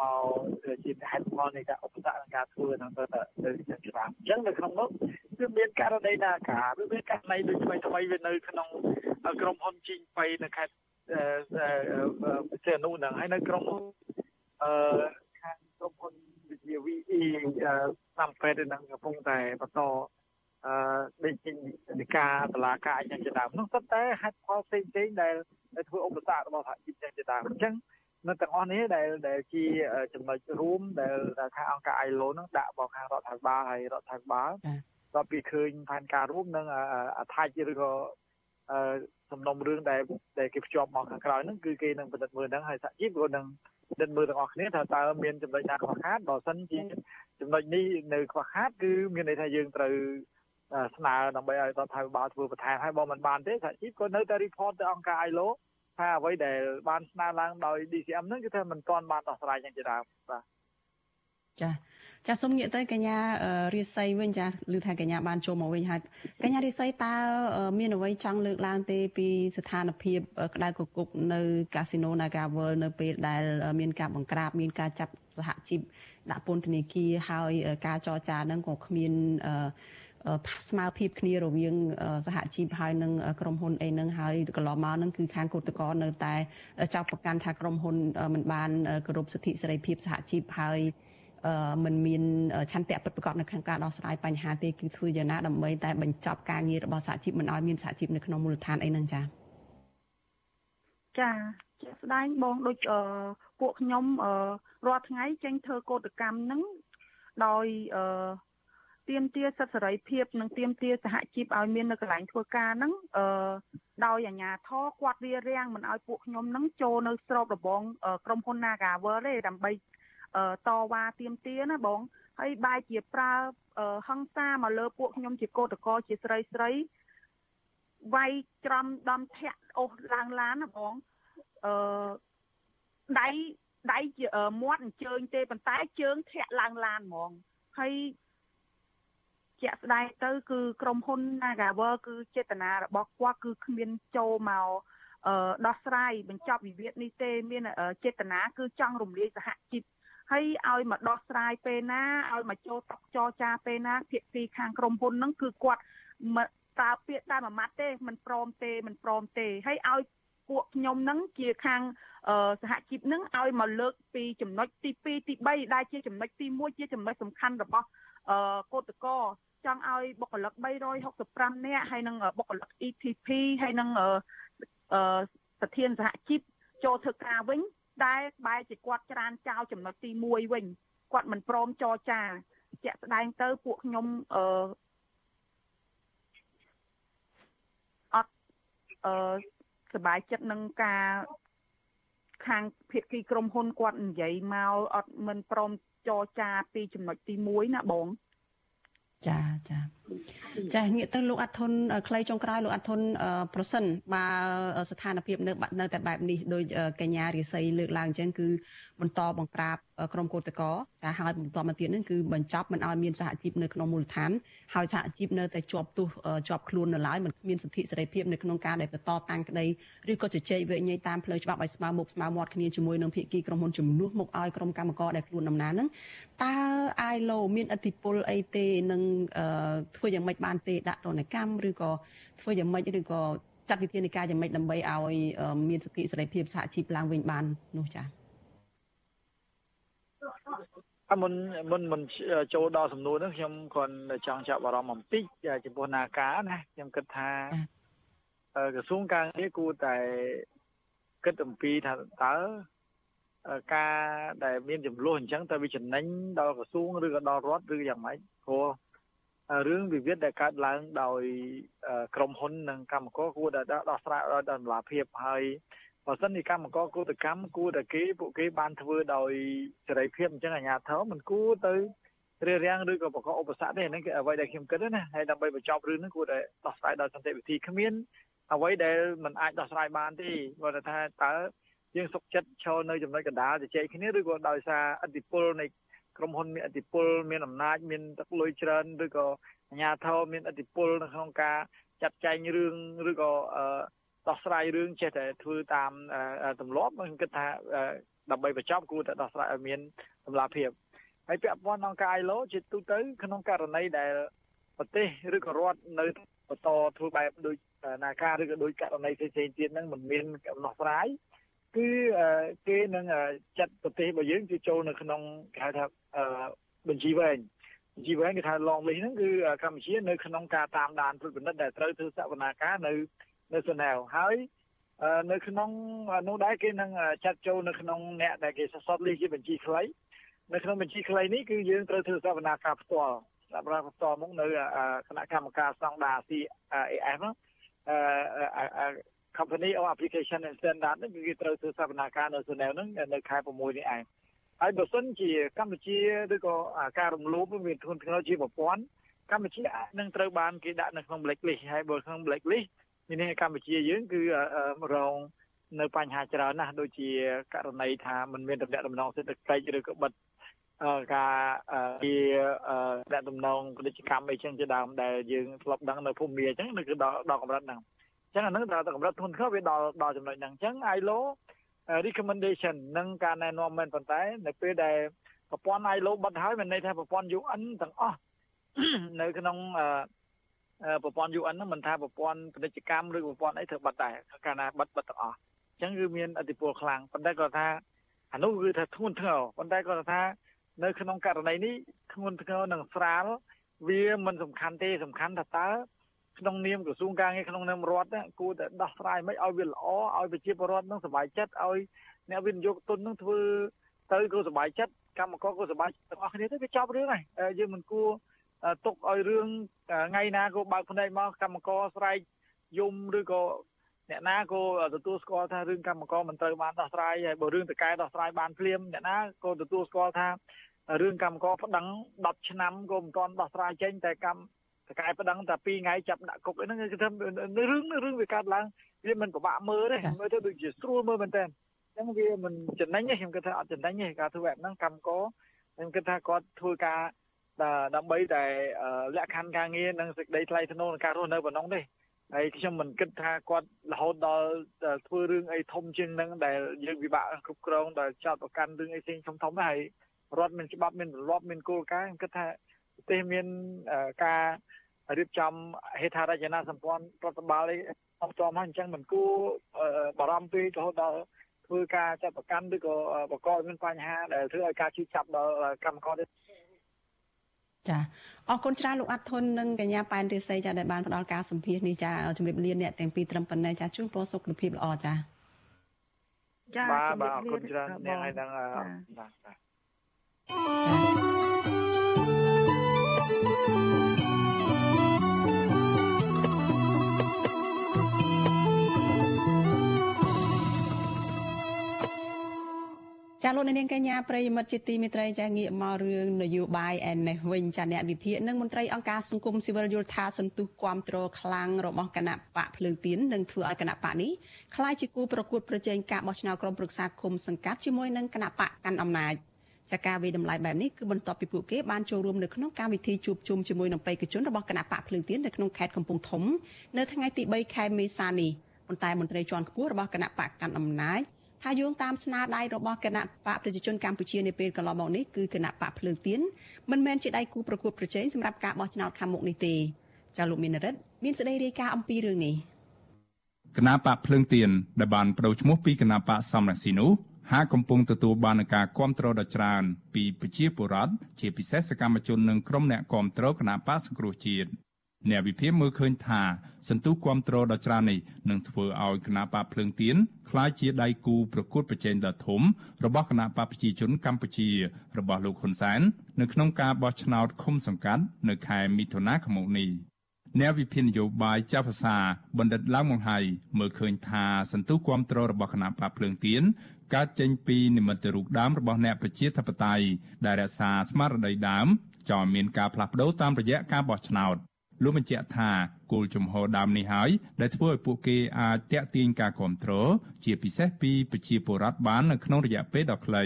មកជាហេតុផលនៃការឧបសគ្គក្នុងការធ្វើហ្នឹងទៅទៅច្បាប់អញ្ចឹងនៅក្នុងនោះគឺមានករណីណាការវាមានករណីដូចថ្មីថ្មីវានៅក្នុងក្រុមហ៊ុនជីងបៃនៅខេត្តពិសេសនោះហ្នឹងហើយនៅក្រុមហ៊ុនអឺខាងក្រុមហ៊ុនវិទ្យា VE តាមពេទ្យនឹងកំពុងតែបន្ត អឺដូចជានិកាតឡាការអញ្ចឹងជាដើមនោះសុទ្ធតែហេតុផលផ្សេងផ្សេងដែលធ្វើឧបសគ្គរបស់សហជីពអញ្ចឹងជាដើមអញ្ចឹងនៅទាំងអស់នេះដែលដែលជាចំណុចរួមដែលថាអង្គការ ILO នឹងដាក់បោះខាងរដ្ឋាភិបាលហើយរដ្ឋាភិបាលដល់ពីឃើញផែនការរួមនឹងអថាជឬក៏សំណុំរឿងដែលដែលគេភ្ជាប់មកខាងក្រោយហ្នឹងគឺគេនឹងពិនិត្យមើលហ្នឹងហើយសហជីពក៏នឹងពិនិត្យមើលទាំងអស់គ្នាថាតើមានចំណុចណាខ្វះខាតបើសិនជាចំណុចនេះនៅខ្វះខាតគឺមានន័យថាយើងត្រូវ ស្នើដើម្បីឲ្យរដ្ឋាភិបាលធ្វើបន្ថែមហើយបើមិនបានទេសហជីពក៏នៅតែ report ទៅអង្គការ ILO ថាអ្វីដែលបានស្នើឡើងដោយ DCM ហ្នឹងគឺថាមិនទាន់បានដោះស្រាយយ៉ាងជាដើមបាទចាចាសូមងាកទៅកញ្ញារាសីវិញចាឮថាកញ្ញាបានចូលមកវិញហើយកញ្ញារាសីតើមានអ្វីចង់លើកឡើងទេពីស្ថានភាពក្តៅគគុកនៅកាស៊ីណូ Naga World នៅពេលដែលមានការបង្ក្រាបមានការចាប់សហជីពដាក់ពន្ធនាគារហើយការចរចាហ្នឹងក៏គ្មាន ស្មើភាពគ្នារវាងសហជីពហើយនឹងក្រុមហ៊ុនអីហ្នឹងហើយកន្លងមកហ្នឹងគឺខាងគឧតកោនៅតែចាប់ប្រកាន់ថាក្រុមហ៊ុនមិនបានគោរពសិទ្ធិសេរីភាពសហជីពហើយមិនមានឆន្ទៈពិតប្រាកដនៅក្នុងការដោះស្រាយបញ្ហាទេគឺធ្វើយ៉ាងណាដើម្បីតែបញ្ចប់ការងាររបស់សហជីពមិនឲ្យមានសហជីពនៅក្នុងមូលដ្ឋានអីហ្នឹងចា៎ចាជាក់ស្ដែងបងដូចពួកខ្ញុំរាល់ថ្ងៃចេញធ្វើកោតកម្មហ្នឹងដោយអឺ ទៀមទាសិទ្ធិសេរីភាពនិងទៀមទាសហជីពឲ្យមាននៅកន្លែងធ្វើការហ្នឹងអឺដោយអាជ្ញាធរគាត់វារាំងមិនឲ្យពួកខ្ញុំហ្នឹងចូលនៅស្របរបងក្រុមហ៊ុន Nagavel ទេដើម្បីតវ៉ាទៀមទាណាបងហើយបែរជាប្រើហិង្សាមកលើពួកខ្ញុំជាកោតកោជាស្រីស្រីវាយច្រំដំធាក់អូសឡើងឡានណាបងអឺដៃដៃមាត់អញ្ជើញទេប៉ុន្តែជើងធាក់ឡើងឡានហ្មងហើយ ជាក់ស្ដែងទៅគឺក្រុមហ៊ុន Nagawer គឺចេតនារបស់គាត់គឺគ្មានចូលមកអឺដោះស្រាយបញ្ចប់វិវាទនេះទេមានចេតនាគឺចង់រំលាយសហជីពហើយឲ្យមកដោះស្រាយពេលណាឲ្យមកចូលតុចរចាពេលណាភាគីខាងក្រុមហ៊ុនហ្នឹងគឺគាត់តើពាក្យតែមួយម៉ាត់ទេមិនព្រមទេមិនព្រមទេហើយឲ្យពួកខ្ញុំហ្នឹងជាខាងសហជីពហ្នឹងឲ្យមកលើកពីចំណុចទី2ទី3ដែលជាចំណុចទី1ជាចំណុចសំខាន់របស់កោតកោ ចង់ឲ្យបុគ្គលិក365នាក់ហើយនឹងបុគ្គលិក ETP ហើយនឹងប្រធានសហជីពចូលធ្វើការវិញដែលបែរជាគាត់ច្រានចោលចំណុចទី1វិញគាត់មិនព្រមចរចាជាក់ស្ដែងទៅពួកខ្ញុំអឺអត់អឺសบายចិត្តនឹងការខាងភាគីក្រុមហ៊ុនគាត់និយាយមកអត់មិនព្រមចរចាពីចំណុចទី1ណាបង ចាចា ចាងាកទៅលោកអាត់ធុនខ្លីចុងក្រោយលោកអាត់ធុនប្រសិនបើស្ថានភាពនៅនៅតែបែបនេះដោយកញ្ញារិស័យលើកឡើងអញ្ចឹងគឺបន្តបង្ក្រាបក្រុមកោតក្រតែហើយបន្តមកទៀតនឹងគឺបញ្ចប់មិនឲ្យមានសហជីពនៅក្នុងមូលដ្ឋានហើយសហជីពនៅតែជាប់ទោសជាប់ខ្លួននៅឡើយមិនមានសិទ្ធិសេរីភាពនៅក្នុងការដែលបន្តតាំងក្តីឬក៏ជជែកវិនិច្ឆ័យតាមផ្លូវច្បាប់ឲ្យស្មើមុខស្មើមាត់គ្នាជាមួយនឹងភាគីក្រុមហ៊ុនជំនួសមកឲ្យក្រុមកម្មករដែលខ្លួនដំណើរនឹងតើ ILO មានអធិបុលអីទេនឹងធ្វើយ៉ាងម៉េចបានទេដាក់ទណ្ឌកម្មឬក៏ធ្វើយ៉ាងម៉េចឬក៏ចាត់វិធានការយ៉ាងម៉េចដើម្បីឲ្យមានសិទ្ធិសេរីភាពសហជីពឡើងវិញបាននោះចា៎អមុនមុនមុនចូលដល់សំណួរហ្នឹងខ្ញុំគាត់ចង់ចាប់អារម្មណ៍បន្តិចចំពោះនាការណាខ្ញុំគិតថាក្រសួងការងារគួរតែគិតអំពីថាតើការដែលមានចំនួនអញ្ចឹងតើវាចំណេញដល់ក្រសួងឬក៏ដល់រដ្ឋឬយ៉ាងម៉េចព្រោះ រឿងវិវាទដែលកើតឡើងដោយក្រុមហ៊ុននិងកម្មករគួរតែដោះស្រាយឲ្យដល់តម្លាភាពហើយបើសិនជាកម្មករគឧតកម្មគួរតែគេពួកគេបានធ្វើដោយសេរីភាពអញ្ចឹងអាជ្ញាធរមិនគួរទៅរារាំងឬក៏បង្កឧបសគ្គទេហ្នឹងគឺអ្វីដែលខ្ញុំគិតណាហើយដើម្បីបញ្ចប់រឿងហ្នឹងគួរតែដោះស្រាយដោយសន្តិវិធីគ្មានអ្វីដែលមិនអាចដោះស្រាយបានទេគាត់ថាតើយើងសុខចិត្តឈរនៅចំណុចកណ្ដាលជជែកគ្នាឬក៏ដោយសារអធិបុលនៃ ក្រុមហ៊ុនមានអធិបុលមានអំណាចមានទឹកលុយច្រើនឬក៏អាជ្ញាធរមានអធិបុលនៅក្នុងការចាត់ចែងរឿងឬក៏ដោះស្រាយរឿងចេះតែធ្វើតាមទម្លាប់ខ្ញុំគិតថាដើម្បីបញ្ចប់គួរតែដោះស្រាយឲ្យមានតម្លាភាពហើយពាក់ព័ន្ធអង្គការ ILO ជាទូទៅ ក្នុងករណីដែលប្រទេសឬក៏រដ្ឋនៅបន្តធ្វើបែបដូចនាការឬក៏ដូចករណីផ្សេងៗទៀតហ្នឹងមិនមានកំណោះស្រាយ គឺគេនឹងចាត់ប្រទេសរបស់យើងគឺចូលនៅក្នុងគេហៅថាបញ្ជីវែងបញ្ជីវែងគេថា long list ហ្នឹងគឺកម្ពុជានៅក្នុងការតាមដានត្រួតពិនិត្យដែលត្រូវធ្វើសវនាការនៅនៅសណែវហើយនៅក្នុងនោះដែរគេនឹងចាត់ចូលនៅក្នុងអ្នកដែលគេសរសេរលីជាបញ្ជីខ្លីនៅក្នុងបញ្ជីខ្លីនេះគឺយើងត្រូវធ្វើសវនាការផ្ទាល់សម្រាប់ផ្ទាល់មកនៅគណៈកម្មការស្តង់ដារ CAF អឺ company or application and standard នេះគឺគេត្រូវធ្វើសវនាការនៅសណែវហ្នឹងនៅខែ6នេះឯងហើយបើសិនជាកម្ពុជាឬក៏ការរំលោភមានធ្ងន់ធ្ងរជាប្រព័ន្ធកម្ពុជាអាចនឹងត្រូវបានគេដាក់នៅក្នុង blacklist ហើយបើក្នុង blacklist មានន័យកម្ពុជាយើងគឺរងនៅបញ្ហាច្រើនណាស់ដូចជាករណីថាมันមានតំណែងតំណងសេដ្ឋកិច្ចឬក៏បិទការជាដាក់តំណងពាណិជ្ជកម្មអីចឹងជាដើមដែលយើងធ្លាប់ដឹងនៅភូមិមាអញ្ចឹងគឺដល់ដល់កម្រិតហ្នឹង អញ្ចឹងអានឹងដល់កម្រិតធ្ងន់ធ្ងរវាដល់ដល់ចំណុចហ្នឹងអញ្ចឹង ILO recommendation និងការណែនាំមែនប៉ុន្តែនៅពេលដែលប្រព័ន្ធ ILO បិទហើយមានន័យថាប្រព័ន្ធ UN ទាំងអស់នៅក្នុងប្រព័ន្ធ UN ហ្នឹងមិនថាប្រព័ន្ធពាណិជ្ជកម្មឬប្រព័ន្ធអីធ្វើបិទដែរកាលណាបិទបិទទាំងអស់អញ្ចឹងគឺមានអធិពលខ្លាំងប៉ុន្តែគាត់ថាអានោះគឺថាធ្ងន់ធ្ងរប៉ុន្តែគាត់ថានៅក្នុងករណីនេះធ្ងន់ធ្ងរនិងស្រាលវាមិនសំខាន់ទេសំខាន់ថាតើ ក្នុងនាមក្រសួងការងារក្នុងនាមរដ្ឋគួរតែដោះស្រាយមិនឲ្យវាល្អឲ្យប្រជាពលរដ្ឋនឹងសុបាយចិត្តឲ្យអ្នកវិនិយោគទុននឹងធ្វើទៅក៏សុបាយចិត្តកម្មករក៏សុបាយទាំងអស់គ្នាទៅវាចប់រឿងហើយយើងមិនគួរទុកឲ្យរឿងថ្ងៃណាក៏បើកភ្នែកមកកម្មករស្រែកយំឬក៏អ្នកណាក៏ទទួលស្គាល់ថារឿងកម្មករមិនត្រូវបានដោះស្រាយហើយបើរឿងតកែដោះស្រាយបានភ្លាមអ្នកណាក៏ទទួលស្គាល់ថារឿងកម្មករប្តឹង10ឆ្នាំក៏មិនទាន់ដោះស្រាយចេញតែកម្ម តកែប្តឹងតែ2ថ្ងៃចាប់ដាក់គុកហ្នឹងគឺថារឿងរឿងវាកើតឡើងវាមិនពិបាកមើលទេមើលទៅដូចជាស្រួលមើលមែនតើអញ្ចឹងវាមិនចំណេញទេខ្ញុំគិតថាអត់ចំណេញទេការធ្វើបែបហ្នឹងកម្មករខ្ញុំគិតថាគាត់ធ្វើការដើម្បីតែលក្ខខណ្ឌការងារនិងសេចក្តីថ្លៃថ្នូរក្នុងការរស់នៅប៉ុណ្ណឹងទេហើយខ្ញុំមិនគិតថាគាត់រហូតដល់ធ្វើរឿងអីធំជាងនឹងដែលយើងពិបាកគ្រប់គ្រងដល់ចោតប្រកាន់រឿងអីផ្សេងធំធំហើយរដ្ឋមានច្បាប់មានទម្លាប់មានគោលការណ៍ខ្ញុំគិតថាប្រទេសមានការ រៀបចំហេដ្ឋារចនាសម្ព័ន្ធរដ្ឋបាលអីអត់ចំហើយអញ្ចឹងមិនគួរបារម្ភពេករហូតដល់ធ្វើការចាត់ប្រកាន់ឬក៏បង្កឲ្យមានបញ្ហាដែលធ្វើឲ្យការជិះចាប់ដល់កម្មករទេចាអរគុណច្រើនលោកអាត់ធុននិងកញ្ញាប៉ែនរិស័យចាដែលបានផ្ដល់ការសម្ភាសនេះចាជំរាបលាអ្នកទាំងពីរត្រឹមប៉ុណ្ណេះចាជូនពរសុខភាពល្អចាចាបាទបាទអរគុណច្រើនអ្នកឲ្យនឹងបាទចា លោកនាងកញ្ញាប្រិយមិត្តជាទីមេត្រីចាងាកមករឿងនយោបាយឯនេះវិញចាអ្នកវិភាគនិងមន្ត្រីអង្គការសង្គមស៊ីវិលយល់ថាសន្ទុះគាំទ្រខ្លាំងរបស់គណៈបកភ្លើងទៀននឹងធ្វើឲ្យគណៈបកនេះคล้ายជាគូប្រកួតប្រជែងការបោះឆ្នោតក្រុមប្រឹក្សាគុំសង្កាត់ជាមួយនឹងគណៈបកកាន់អំណាចចាការវិតម្លៃបែបនេះគឺបន្ទាប់ពីពួកគេបានចូលរួមនៅក្នុងកម្មវិធីជួបជុំជាមួយនឹងបេក្ខជនរបស់គណៈបកភ្លើងទៀននៅក្នុងខេត្តកំពង់ធំនៅថ្ងៃទី3ខែមេសានេះប៉ុន្តែមន្ត្រីជាន់ខ្ពស់របស់គណៈបកកាន់អំណាច ថាយោងតាមស្នាដៃរបស់គណៈបកប្រជាជនកម្ពុជានាពេលកន្លងមកនេះគឺគណៈបកភ្លើងទៀនមិនមែនជាដៃគូប្រកួតប្រជែងសម្រាប់ការបោះឆ្នោតខាងមុខនេះទេចាលោកមានរិទ្ធមានសេចក្តីរាយការណ៍អំពីរឿងនេះគណៈបកភ្លើងទៀនដែលបានបដូរឈ្មោះពីគណៈបកសំរងស៊ីនោះហហាក់កំពុងទទួលបាននឹងការគ្រប់គ្រងដ៏ច្រើន ពីប្រជាពលរដ្ឋជាពិសេសសកម្មជននិងក្រុមអ្នកគ្រប់គ្រងគណៈបកសង្គ្រោះជាតិ អ្នកវិភាគមើលឃើញថាសន្ទុះគ្រប់គ្រងដ៏ច្រើននេះនឹងធ្វើឲ្យគណៈបកភ្លើងទៀនក្លាយជាដៃគូប្រកួតប្រជែងដ៏ធំរបស់គណៈបកប្រជាជនកម្ពុជា របស់លោកហ៊ុនសែននៅក្នុងការបោះឆ្នោតឃុំសង្កាត់នៅខែមិថុនាឆ្នាំនេះអ្នកវិភាគនយោបាយចាស់ភាសាបណ្ឌិតឡើងមង្ហៃមើលឃើញថាសន្ទុះគ្រប់គ្រងរបស់គណៈបកភ្លើងទៀនកើតចេញពីនិមិត្តរូបដើមរបស់អ្នកប្រជាធិបតេយ្យដែលរក្សាស្មារតីដើមចោលមានការផ្លាស់ប្ដូរតាមរយៈការបោះឆ្នោត លោកបញ្ជាក់ថាគោលជំហរដើមនេះហើយដែលធ្វើឲ្យពួកគេអាចតាក់ទាញការគ្រប់គ្រងជាពិសេសពីប្រជាពលរដ្ឋបាននៅក្នុងរយៈពេលដ៏ខ្លី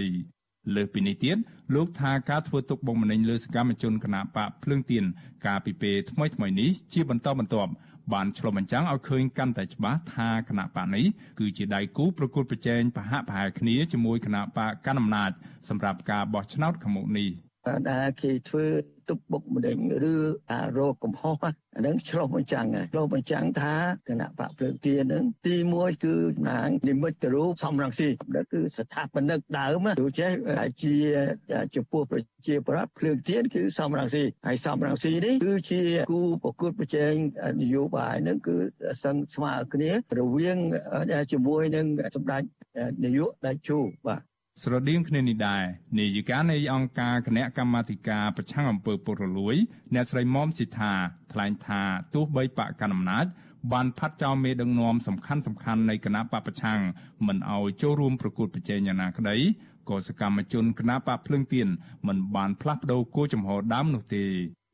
លើសពីនេះទៀតលោកថាការធ្វើទុកបុកម្នេញលើសកម្មជនគណបកភ្លើងទៀនកាលពីពេលថ្មីៗនេះជាបន្តបន្ទាប់បានឆ្លុះបញ្ចាំងឲ្យឃើញកាន់តែច្បាស់ថាគណៈបកនេះគឺជាដៃគូប្រកួតប្រជែងប្រហាក់ប្រហែលគ្នាជាមួយគណៈបកកណ្ដាលអំណាចសម្រាប់ការបោះឆ្នោតខាងមុខនេះដែលគេធ្វើ ទុកបុកម្នេញឬអារោគកំហុសអានឹងឆ្លុះបញ្ចាំងឆ្លុះបញ្ចាំងថាគណៈបកភ្លើងទៀននឹងទី1គឺណាងនិមិត្តរូបសំរងស៊ីដែលគឺស្ថាបនិកដើមទូចេះជាចំពោះប្រជាប្រដ្ឋភ្លើងទៀនគឺសំរងស៊ីហើយសំរងស៊ីនេះគឺជាគូប្រកួតប្រជែងនយោបាយនឹងគឺសឹងស្មើគ្នារវាងជាមួយនឹងសម្ដេចនាយកដៃជូបាទ ស្រដៀងគ្នានេះដែរនាយិកានៃអង្គការគណៈកម្មាធិការប្រឆាំងអំពើពុករលួយ អ្នកស្រីមុំស៊ីថាថ្លែងថាទោះបីបកកណ្ដាលអំណាចបានផាត់ចោលមេដឹកនាំសំខាន់សំខាន់នៃគណៈបពប្រឆាំងមិនឲ្យចូលរួមប្រកួតប្រជែងយ៉ាងណាក្តីក៏សកម្មជនគណៈបកភ្លឹងទៀនមិនបានផ្លាស់ប្ដូរគោលចំហដើមនោះទេ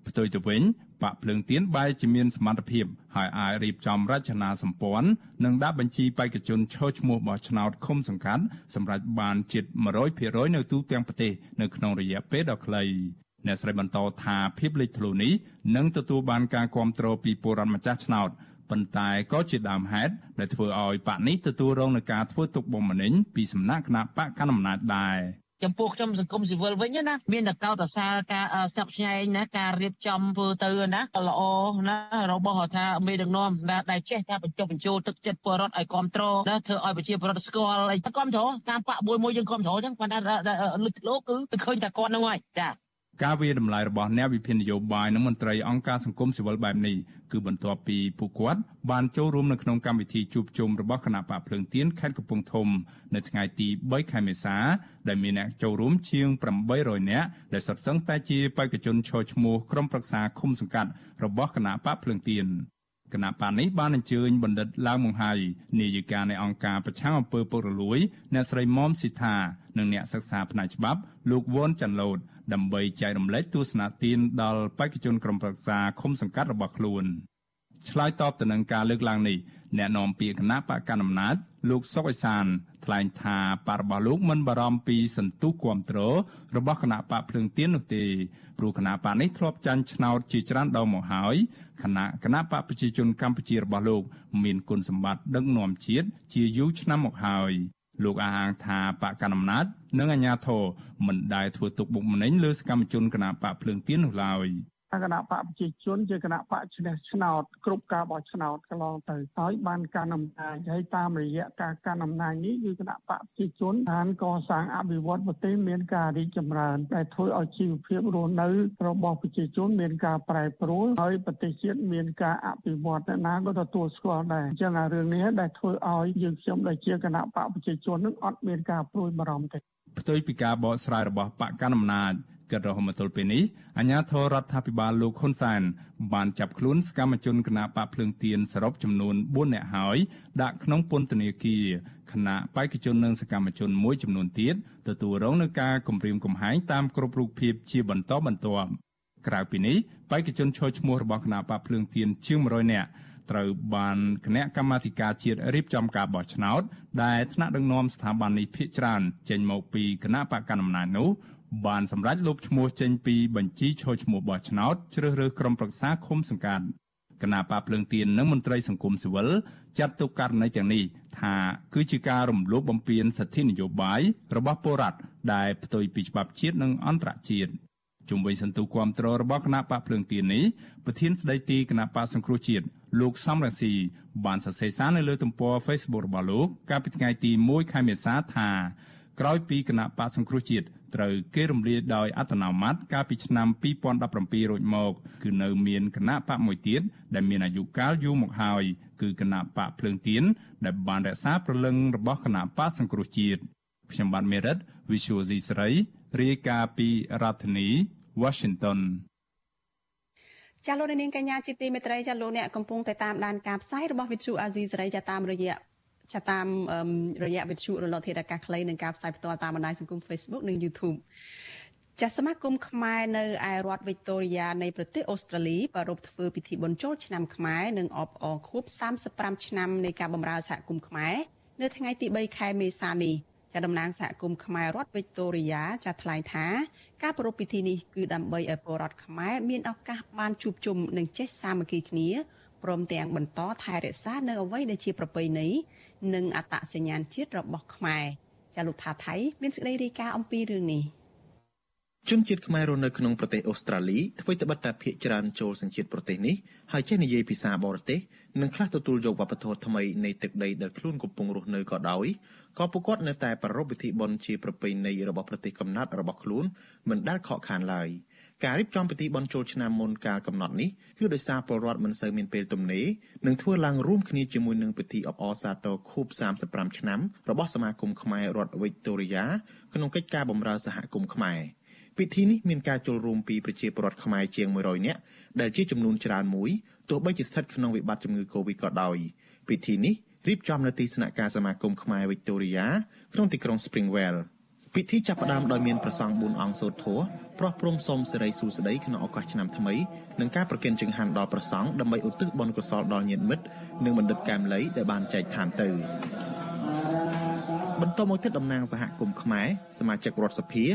ផ្ទុយទៅវិញបកភ្លើងទៀនបែរជាមានសមត្ថភាពហើយអាចរៀបចំរចនាសម្ព័ន្ធនិងដាក់បញ្ជីបេក្ខជនឈរឈ្មោះបោះឆ្នោតឃុំសង្កាត់សម្រាប់បានជិត100%នៅទូទាំងប្រទេសនៅក្នុងរយៈពេលដ៏ខ្លីអ្នកស្រីបន្តថាភាពលេចធ្លោនេះនឹងទទួលបានការគ្រប់គ្រងពីពលរដ្ឋម្ចាស់ឆ្នោតប៉ុន្តែក៏ជាដើមហេតុដែលធ្វើឲ្យបកនេះទទួលរងនឹងការធ្វើទុកបុកម្នេញពីសំណាក់គណៈបកកណ្ដាលអំណាចដែរ ចំពោះខ្ញុំសង្គមស៊ីវិលវិញណាមានតែកោតសរការស្ញប់ស្ញែងណាការរៀបចំធ្វើទៅណាល្អណារបស់ថាមេដឹកនាំដែលចេះថាបញ្ចុះបញ្ចូលទឹកចិត្តពលរដ្ឋឲ្យគ្រប់គ្រងណាធ្វើឲ្យប្រជាពលរដ្ឋស្គាល់អីគ្រប់គ្រងតាមបាក់មួយមួយយើងគ្រប់គ្រងអញ្ចឹងប៉ុន្តែលឹកលោកគឺឃើញតែគាត់ហ្នឹងហើយចា ការវាតម្លៃរបស់អ្នកវិភាគនយោបាយនិងមន្ត្រីអង្គការសង្គមស៊ីវិលបែបនេះគឺបន្ទាប់ពីពួកគាត់បានចូលរួមនៅក្នុងកម្មវិធីជួបជុំរបស់គណៈបកភ្លើងទៀនខេត្តកំពង់ធំនៅថ្ងៃទី3ខែមេសា ដែលមានអ្នកចូលរួមជាង800នាក់ដែលសុទ្ធសឹងតែជាបេក្ខជនឈរឈ្មោះក្រុមប្រឹក្សាឃុំសង្កាត់របស់គណៈបកភ្លើងទៀនគណៈបកនេះបានអញ្ជើញបណ្ឌិតឡាវមង្ហៃនាយិកានៃអង្គការប្រឆាំងអំពើពុករលួយអ្នកស្រីមុំស៊ីថានិងអ្នកសិក្សាផ្នែកច្បាប់លោកវ៉ុនចាន់ឡូត ដើម្បីចែករំលែកទស្សនៈទានដល់បេក្ខជនក្រុមប្រឹក្សាឃុំសង្កាត់របស់ខ្លួនឆ្លើយតបទៅនឹងការលើកឡើងនេះអ្នកនាំពាក្យគណៈបកកណ្ដាលអំណាចលោកសុកអេសាន ថ្លែងថាបរិបទលោកមិនបារម្ភពីសន្ទុះគ្រប់គ្រងរបស់គណៈបកភ្លើងទៀននោះទេព្រោះគណៈបកនេះធ្លាប់ចាញ់ឆ្នោតជាច្រើនដងមកហើយគណៈគណៈបកប្រជាជនកម្ពុជារបស់លោក មានគុណសម្បត្តិដឹកនាំជាតិជាយូរឆ្នាំមកហើយ លោកអះអាងថាបកកណ្ដាលអំណាចនិងអាជ្ញាធរមិនដែលធ្វើទុកបុកម្នេញលើសកម្មជនគណៈបកភ្លើងទៀននោះឡើយ គណៈបកប្រជាជនជាគណៈបកឈ្នះឆ្នោតគ្រប់ការបោះឆ្នោតកន្លងទៅហើយបានកាន់អំណាចហើយតាមរយៈការកាន់អំណាចនេះគឺគណៈបកប្រជាជនបានកសាងអភិវឌ្ឍប្រទេសមានការរីកចម្រើនដែលធ្វើឲ្យជីវភាពរស់នៅរបស់ប្រជាជនមានការប្រែប្រួលហើយប្រទេសជាតិមានការអភិវឌ្ឍណាក៏ទទួលស្គាល់ដែរអញ្ចឹងអារឿងនេះដែលធ្វើឲ្យយើងខ្ញុំដែលជាគណៈបកប្រជាជននឹងអត់មានការព្រួយបារម្ភទេផ្ទុយពីការបកស្រាយរបស់បកកណ្ដាលអំណាច គិតរហូតមកទល់ពេលនេះអាជ្ញាធររដ្ឋាភិបាលលោកហ៊ុនសែនបានចាប់ខ្លួនសកម្មជនគណបកភ្លើងទៀនសរុបចំនួន4នាក់ហើយដាក់ក្នុងពន្ធនាគារគណៈបេក្ខជននិងសកម្មជនមួយចំនួនទៀតទទួលរងនឹងការគំរាមកំហែងតាមគ្រប់រូបភាពជាបន្តបន្ទាប់ក្រៅពីនេះបេក្ខជនឈរឈ្មោះរបស់គណៈបកភ្លើងទៀនជាង100នាក់ត្រូវបានគណៈកម្មាធិការជាតិរៀបចំការបោះឆ្នោតដែលថ្នាក់ដឹកនាំស្ថាប័ននេះភាគច្រើនចេញមកពីគណៈបកកណ្ដាលអំណាចនោះ បានសម្រេចលុបឈ្មោះចេញពីបញ្ជីឈរឈ្មោះបោះឆ្នោតជ្រើសរើសក្រុមប្រឹក្សាឃុំសង្កាត់គណៈបកភ្លើងទៀននិងមន្ត្រីសង្គមស៊ីវិលចាត់ទុកករណីទាំងនេះថាគឺជាការរំលោភបំពានសិទ្ធិនយោបាយរបស់ពលរដ្ឋដែលផ្ទុយពីច្បាប់ជាតិនិងអន្តរជាតិជុំវិញសន្ទុះគាំទ្ររបស់គណៈបកភ្លើងទៀននេះប្រធានស្ដីទីគណៈបកសង្គ្រោះជាតិលោកសំរងស៊ីបានសរសេរសារនៅលើទំព័រ Facebook របស់លោកកាលពីថ្ងៃទី1ខែមេសាថាគ ក្រោយពីគណៈបកសង្គ្រោះជាតិត្រូវគេរំលាយដោយអត្តនោម័តកាលពីឆ្នាំ2017រួចមកគឺនៅមានគណៈបកមួយទៀតដែលមានអាយុកាលយូរមកហើយគឺគណៈបកភ្លើងទៀនដែលបានរក្សាព្រលឹងរបស់គណៈបកសង្គ្រោះជាតិខ្ញុំបាទមេរិត Visual C ស្រីរាយការណ៍ពីរដ្ឋធានី Washington ចាលោកនាងកញ្ញាជាទីមេត្រីចាលោកអ្នកកំពុងតែតាមដានការផ្សាយរបស់វិទ្យុអាស៊ីសេរីចាតាមរយៈ ចាតាមរយៈវិទ្យុរលកធាតុអាកាសខ្លីនិងការផ្សាយផ្ទាល់តាមបណ្ដាញសង្គម Facebook និង YouTube ចាសសមាគមខ្មែរនៅឯរដ្ឋវិកតូរីយ៉ានៃប្រទេសអូស្ត្រាលីប្រារព្ធធ្វើពិធីបុណ្យចូលឆ្នាំខ្មែរនិងអបអរខួប35ឆ្នាំនៃការបម្រើសហគមន៍ខ្មែរនៅថ្ងៃទី3ខែមេសានេះចាតំណាងសហគមន៍ខ្មែររដ្ឋវិកតូរីយ៉ាចាថ្លែងថាការប្រារព្ធពិធីនេះគឺដើម្បីឲ្យពលរដ្ឋខ្មែរមានឱកាសបានជួបជុំនិងចេះសាមគ្គីគ្នាព្រមទាំងបន្តថែរក្សានៅអ្វីដែលជាប្រពៃណី និងអត្តសញ្ញាណជាតិរបស់ខ្មែរចាលោកថាថៃមានសេចក្តីរាយការណ៍អំពីរឿងនេះជនជាតិខ្មែររស់នៅក្នុងប្រទេសអូស្ត្រាលីធ្វើត្បិតតែភាគច្រើនចូលសញ្ជាតិប្រទេសនេះហើយចេះនិយាយភាសាបរទេសនិងខ្លះទទួលយកវប្បធម៌ថ្មីនៃទឹកដីដែលខ្លួនកំពុងរស់នៅក៏ដោយក៏ពួកគាត់នៅតែប្រារព្ធពិធីបុណ្យជាប្រពៃណីរបស់ប្រទេសកំណើតរបស់ខ្លួនមិនដែលខកខានឡើយ ការរៀបចំពិធីបុណ្យចូលឆ្នាំមុនកាលកំណត់នេះគឺដោយសារពលរដ្ឋមិនសូវមានពេលទំនេរនិងធ្វើឡើងរួមគ្នាជាមួយនឹងពិធីអបអរសាទរខួប35ឆ្នាំរបស់សមាគមខ្មែររដ្ឋវិកតូរីយ៉ាក្នុងកិច្ចការបម្រើសហគមន៍ខ្មែរពិធីនេះមានការចូលរួមពីប្រជាពលរដ្ឋខ្មែរជាង100នាក់ដែលជាចំនួនច្រើនមួយទោះបីជាស្ថិតក្នុងវិបត្តិជំងឺ Covid ក៏ដោយពិធីនេះរៀបចំនៅទីស្នាក់ការសមាគមខ្មែរវិកតូរីយ៉ាក្នុងទីក្រុង Springwell ពិធីចាប់ផ្ដើមដោយមានប្រសង់4អង្គសូត្រធម៌ប្រោះព្រំសូមសិរីសួស្តីក្នុងឱកាសឆ្នាំថ្មីនិងការប្រគិនចង្ហាន់ដល់ប្រសង់ដើម្បីឧទ្ទិសបុណ្យកុសលដល់ញាតិមិត្តនិងបណ្ឌិតកែមលីដែលបានចែកឋានទៅបន្តមកទៀតតំណាងសហគមន៍ខ្មែរសមាជិករដ្ឋសភា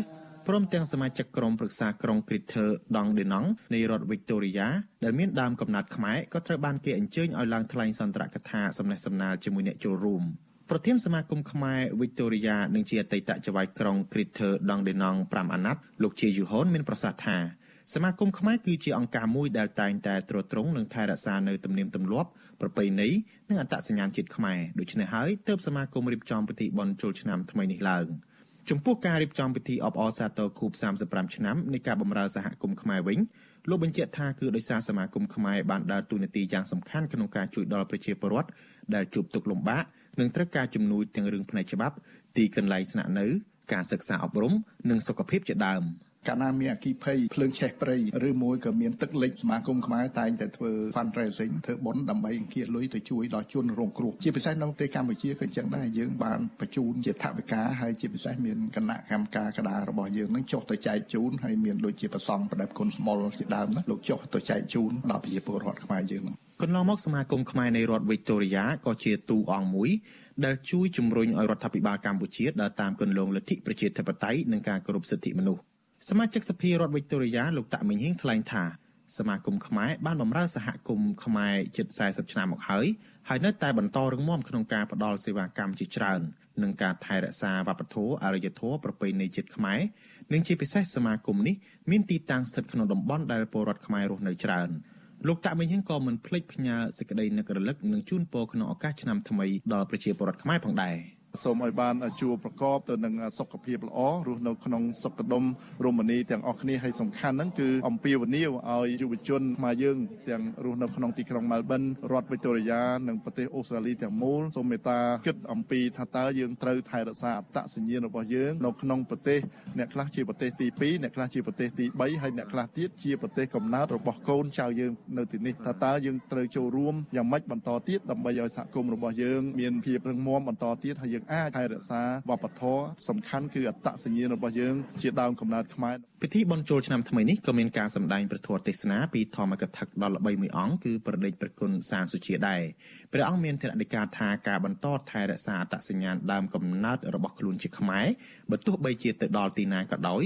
ព្រមទាំងសមាជិកក្រុមប្រឹក្សាក្រុង Greater Dong Denong នៃរដ្ឋ Victoria ដែលមានដើមកំណត់ខ្មែរក៏ត្រូវបានគេអញ្ជើញឲ្យឡើងថ្លែងសន្ទរកថាសំណេះសំណាលជាមួយអ្នកចូលរួម ប្រធានសមាគមខ្មែរ Victoria និងជាអតីតចៅហ្វាយក្រុង Greater Dong Denong 5អាណត្តិលោកជាយូហុនមានប្រសាសន៍ថាសមាគមខ្មែរគឺជាអង្គការមួយដែលតែងតែទ្រទ្រង់និងថែរក្សានៅទំនៀមទម្លាប់ប្រពៃណីនិងអត្តសញ្ញាណជាតិខ្មែរដូច្នេះហើយទើបសមាគមរៀបចំពិធីបុណ្យចូលឆ្នាំថ្មីនេះឡើង។ចំពោះការរៀបចំពិធីអបអរសាទរខួប35ឆ្នាំនៃការបម្រើសហគមន៍ខ្មែរវិញលោកបញ្ជាក់ថាគឺដោយសារសមាគមខ្មែរបានដើរតួនាទីយ៉ាងសំខាន់ក្នុងការជួយដល់ប្រជាពលរដ្ឋដែលជួបទុក្ខលំបាក និងត្រូវការជំនួយទាំងរឿងផ្នែកច្បាប់ទីកន្លែងស្នាក់នៅការសិក្សាអប់រំនិងសុខភាពជាដើម។កាលណាមានអគិភ័យភ្លើងឆេះព្រៃឬមួយក៏មានទឹកលិចសមាគមខ្មែរតែងតែធ្វើ fundraising ធ្វើបុណ្យដើម្បីអង្គាសលុយទៅជួយដល់ជនរងគ្រោះជាពិសេសនៅប្រទេសកម្ពុជាក៏អញ្ចឹងដែរយើងបានបញ្ជូនជាថវិកាហើយជាពិសេសមានគណៈកម្មការកដារបស់យើងនឹងចុះទៅចែកជូនហើយមានដូចជាប្រសង់ប្រដាប់គុណស្មុលជាដើមណាលោកចុះទៅចែកជូនដល់ប្រជាពលរដ្ឋខ្មែរយើងនឹង កន្លងមកសមាគមខ្មែរនៃរដ្ឋវិកតូរីយ៉ាក៏ជាទូអង្គមួយដែលជួយជំរុញឲ្យរដ្ឋាភិបាលកម្ពុជាដើរតាមគន្លងលទ្ធិប្រជាធិបតេយ្យនិងការគោរពសិទ្ធិមនុស្សសមាជិកសភារដ្ឋវិកតូរីយ៉ាលោកតាក់មិញហៀងថ្លែងថាសមាគមខ្មែរបានបម្រើសហគមន៍ខ្មែរជិត40ឆ្នាំមកហើយហើយនៅតែបន្តរឹងមាំក្នុងការផ្តល់សេវាកម្មជាច្រើននិងការថែរក្សាវប្បធម៌អរិយធម៌ប្រពៃណីជាតិខ្មែរនិងជាពិសេសសមាគមនេះមានទីតាំងស្ថិតក្នុងតំបន់ដែលពលរដ្ឋខ្មែររស់នៅច្រើន លោកតាក់មិញហៀងក៏មិនភ្លេចផ្ញើសេចក្តីនឹករលឹកនិងជូនពរក្នុងឱកាសឆ្នាំថ្មីដល់ប្រជាពលរដ្ឋខ្មែរផងដែរ។ សូមឲ្យបានជួបប្រកបទៅនឹងសុខភាពល្អរស់នៅក្នុងសុខដុមរមនីទាំងអស់គ្នាហើយសំខាន់ហ្នឹងគឺអំពាវនាវឲ្យយុវជនខ្មែរយើងទាំងរស់នៅក្នុងទីក្រុងមែលប៊នរដ្ឋវីតូរីយ៉ានិងប្រទេសអូស្ត្រាលីទាំងមូលសូមមេត្តាគិតអំពីថាតើយើងត្រូវថែរក្សាអត្តសញ្ញាណរបស់យើងនៅក្នុងប្រទេសអ្នកខ្លះជាប្រទេសទី2អ្នកខ្លះជាប្រទេសទី3ហើយអ្នកខ្លះទៀតជាប្រទេសកំណើតរបស់កូនចៅយើងនៅទីនេះថាតើយើងត្រូវចូលរួមយ៉ាងម៉េចបន្តទៀតដើម្បីឲ្យសហគមន៍របស់យើងមានភាពរឹងមាំបន្តទៀតហើយយើងអាចថែរក្សាវប្បធម៌សំខាន់គឺអត្តសញ្ញាណរបស់យើង ជាដើមកំណើតខ្មែរពិធីបុណ្យចូលឆ្នាំថ្មីនេះក៏មានការសម្ដែងប្រធរទេសនាពីធម្មកថាដល់ល្បីមួយអង្គគឺប្រដេចព្រះគុណសានសុជាដែរព្រះអង្គមានធរណីការថាការបន្តថែរក្សាអត្តសញ្ញាណដើមកំណើតរបស់ខ្លួនជាខ្មែរបើទោះបីជាទៅដល់ទីណាក៏ដោយ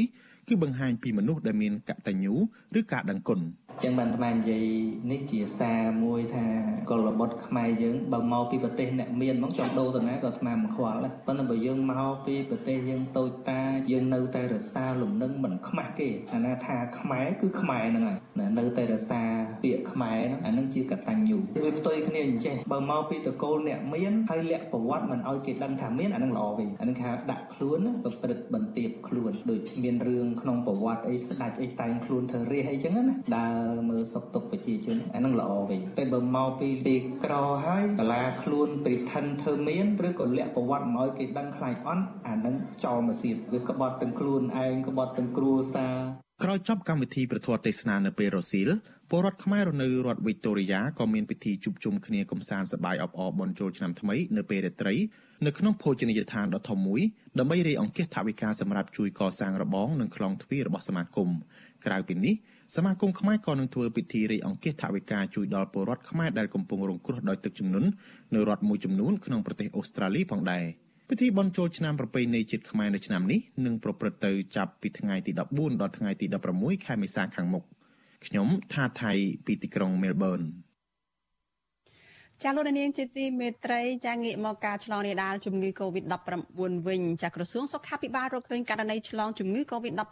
គឺបង្ហាញពីមនុស្សដែលមានកតញ្ញូឬការដឹងគុណចឹងបានអាត្មានិយាយនេះជាសារមួយថាកុលបុត្រខ្មែរយើងបើមកពីប្រទេសអ្នកមានហ្មងចង់ដូរទៅណាក៏អាត្មាមិនខ្វល់ដែរប៉ុន្តែបើយើងមកពីប្រទេសយើងតូចតាយើងនៅតែរក្សាលំនឹងមិនខ្មាស់គេអាណាថាខ្មែរគឺខ្មែរហ្នឹងហើយនៅតែរក្សាពាក្យខ្មែរហ្នឹងអានឹងជាកតញ្ញូវាផ្ទុយគ្នាអញ្ចេះបើមកពីតកូលអ្នកមានហើយលាក់ប្រវត្តិមិនឲ្យគេដឹងថាមានអានឹងល្អវិញអានឹងថាដាក់ខ្លួនប្រព្រឹត្តបន្ទាបខ្លួនដូចមានរឿងក្នុងប្រវត្តិអីស្ដាច់អីតែងខ្លួនធ្វើរាជអីចឹងណាដើរមើលសុខទុក្ខប្រជាជនអានឹងល្អវិញតែបើមកពីពីក្រហើយកលាខ្លួនពីឋិនធ្វើមានឬក៏លាក់ប្រវត្តិមកឲ្យគេដឹងខ្លាចអន់អានឹងចោលមកសៀតវាក្បត់ទាំងខ្លួនឯងក្បត់ទាំងគ្រួសារក្រោយចប់កម្មវិធីប្រធានទេសនានៅពេលរសៀលពលរដ្ឋខ្មែរនៅរដ្ឋវីកតូរីយ៉ាក៏មានពិធីជួបជុំគ្នាកំសាន្តសប្បាយអបអរបុណ្យចូលឆ្នាំថ្មីនៅពេលរាត្រី នៅក្នុងភោជនីយដ្ឋានដ៏ធំមួយដើម្បីរៃអង្គាសថវិកាសម្រាប់ជួយកសាងរបងនិងខ្លងទ្វាររបស់សមាគមក្រៅពីនេះសមាគមខ្មែរក៏នឹងធ្វើពិធីរៃអង្គាសថវិកាជួយដល់ពលរដ្ឋខ្មែរដែលកំពុងរងគ្រោះដោយទឹកជំនន់នៅរដ្ឋមួយចំនួនក្នុងប្រទេសអូស្ត្រាលីផងដែរពិធីបុណ្យចូលឆ្នាំប្រពៃណីជាតិខ្មែរនៅឆ្នាំនេះនឹងប្រព្រឹត្តទៅចាប់ពីថ្ងៃទី14ដល់ថ្ងៃទី16ខែមេសាខាងមុខខ្ញុំថាថៃពីទីក្រុងមែលប៊ន ចាលោកនាងជាទីមេត្រីចាងាកមកការឆ្លងរាលដាលជំងឺ Covid-19 វិញចាក្រសួងសុខាភិបាលរកឃើញករណីឆ្លងជំងឺ Covid-19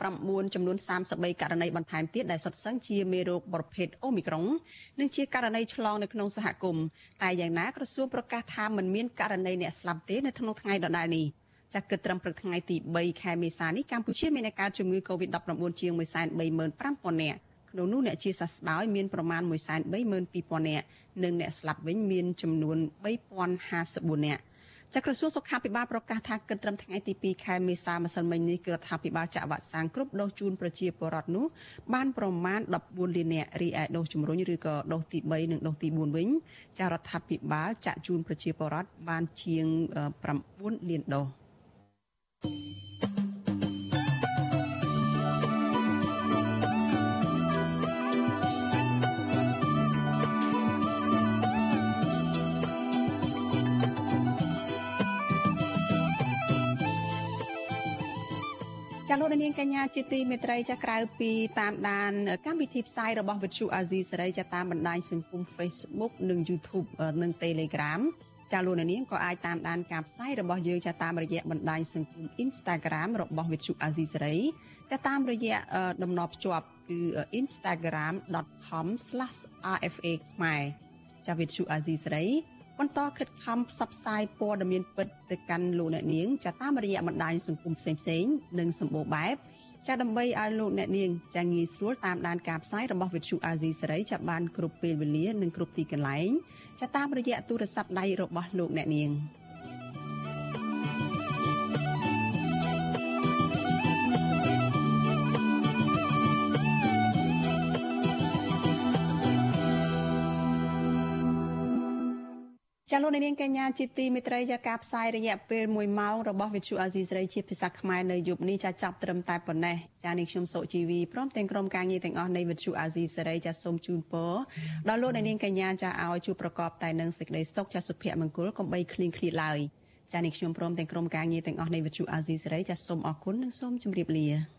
ចំនួន33ករណីបន្ថែមទៀតដែលសុទ្ធសឹងជាមេរោគប្រភេទ Omicron និងជាករណីឆ្លងនៅក្នុងសហគមន៍តែយ៉ាងណាក្រសួងប្រកាសថាមិនមានករណីអ្នកស្លាប់ទេនៅក្នុងថ្ងៃដដែលនេះចាគិតត្រឹមព្រឹកថ្ងៃទី3ខែមេសានេះកម្ពុជាមានការជំងឺ Covid-19 ជាង135,000នាក់ ក្នុងនោះអ្នកជាសះស្បើយមានប្រមាណ132,000នាក់និងអ្នកស្លាប់វិញមានចំនួន3054នាក់ចក្រសួងសុខាភិបាលប្រកាសថាគិតត្រឹមថ្ងៃទី2ខែមេសាម្សិលមិញនេះគឺរដ្ឋាភិបាលចាក់វ៉ាក់សាំងគ្រប់ដូសជូនប្រជាពលរដ្ឋនោះបានប្រមាណ14លាននាក់រីឯដូសជំរុញឬក៏ដូសទី3និងដូសទី4វិញចារដ្ឋាភិបាលចាក់ជូនប្រជាពលរដ្ឋបានជាង9លានដូស លោកនាងកញ្ញាជាទីមេត្រីចាក្រៅពីតាមដានកម្មវិធីផ្សាយរបស់វិទ្យុអាស៊ីសេរីចាតាមបណ្ដាញសង្គម Facebook និង YouTube និង Telegram ចាលោកនាងក៏អាចតាមដានការផ្សាយរបស់យើងចាតាមរយៈបណ្ដាញសង្គម Instagram របស់វិទ្យុអាស៊ីសេរីចាតាមរយៈតំណភ្ជាប់គឺ instagram.com/rfa ខ្មែរចាវិទ្យុអាស៊ីសេរី បន្តខិតខំផ្សព្វផ្សាយព័ត៌មានពិតទៅកាន់លោកអ្នកនាងចាតាមរយៈបណ្ដាញសង្គមផ្សេងៗនិងសម្បូរបែបចាដើម្បីឲ្យលោកអ្នកនាងចាងាយស្រួលតាមដានការផ្សាយរបស់វិទ្យុអាស៊ីសេរីចាបានគ្រប់ពេលវេលានិងគ្រប់ទីកន្លែងចាតាមរយៈទូរស័ព្ទដៃរបស់លោកអ្នកនាង។ ចាលោកនាងកញ្ញាជាទីមេត្រីចាការផ្សាយរយៈពេល1ម៉ោងរបស់វិទ្យុអាស៊ីសេរីជាភាសាខ្មែរនៅយប់នេះចាចាប់ត្រឹមតែប៉ុណ្ណេះចានេះខ្ញុំសុជីវីព្រមទាំងក្រុមការងារទាំងអស់នៃវិទ្យុអាស៊ីសេរីចាសូមជូនពរដល់លោកនាងកញ្ញាចាឲ្យជួបប្រកបតែនឹងសេចក្តីសុខចាសុភមង្គលកុំបីឃ្លៀងឃ្លាតឡើយចានេះខ្ញុំព្រមទាំងក្រុមការងារទាំងអស់នៃវិទ្យុអាស៊ីសេរីចាសូមអរគុណនិងសូមជម្រាបលា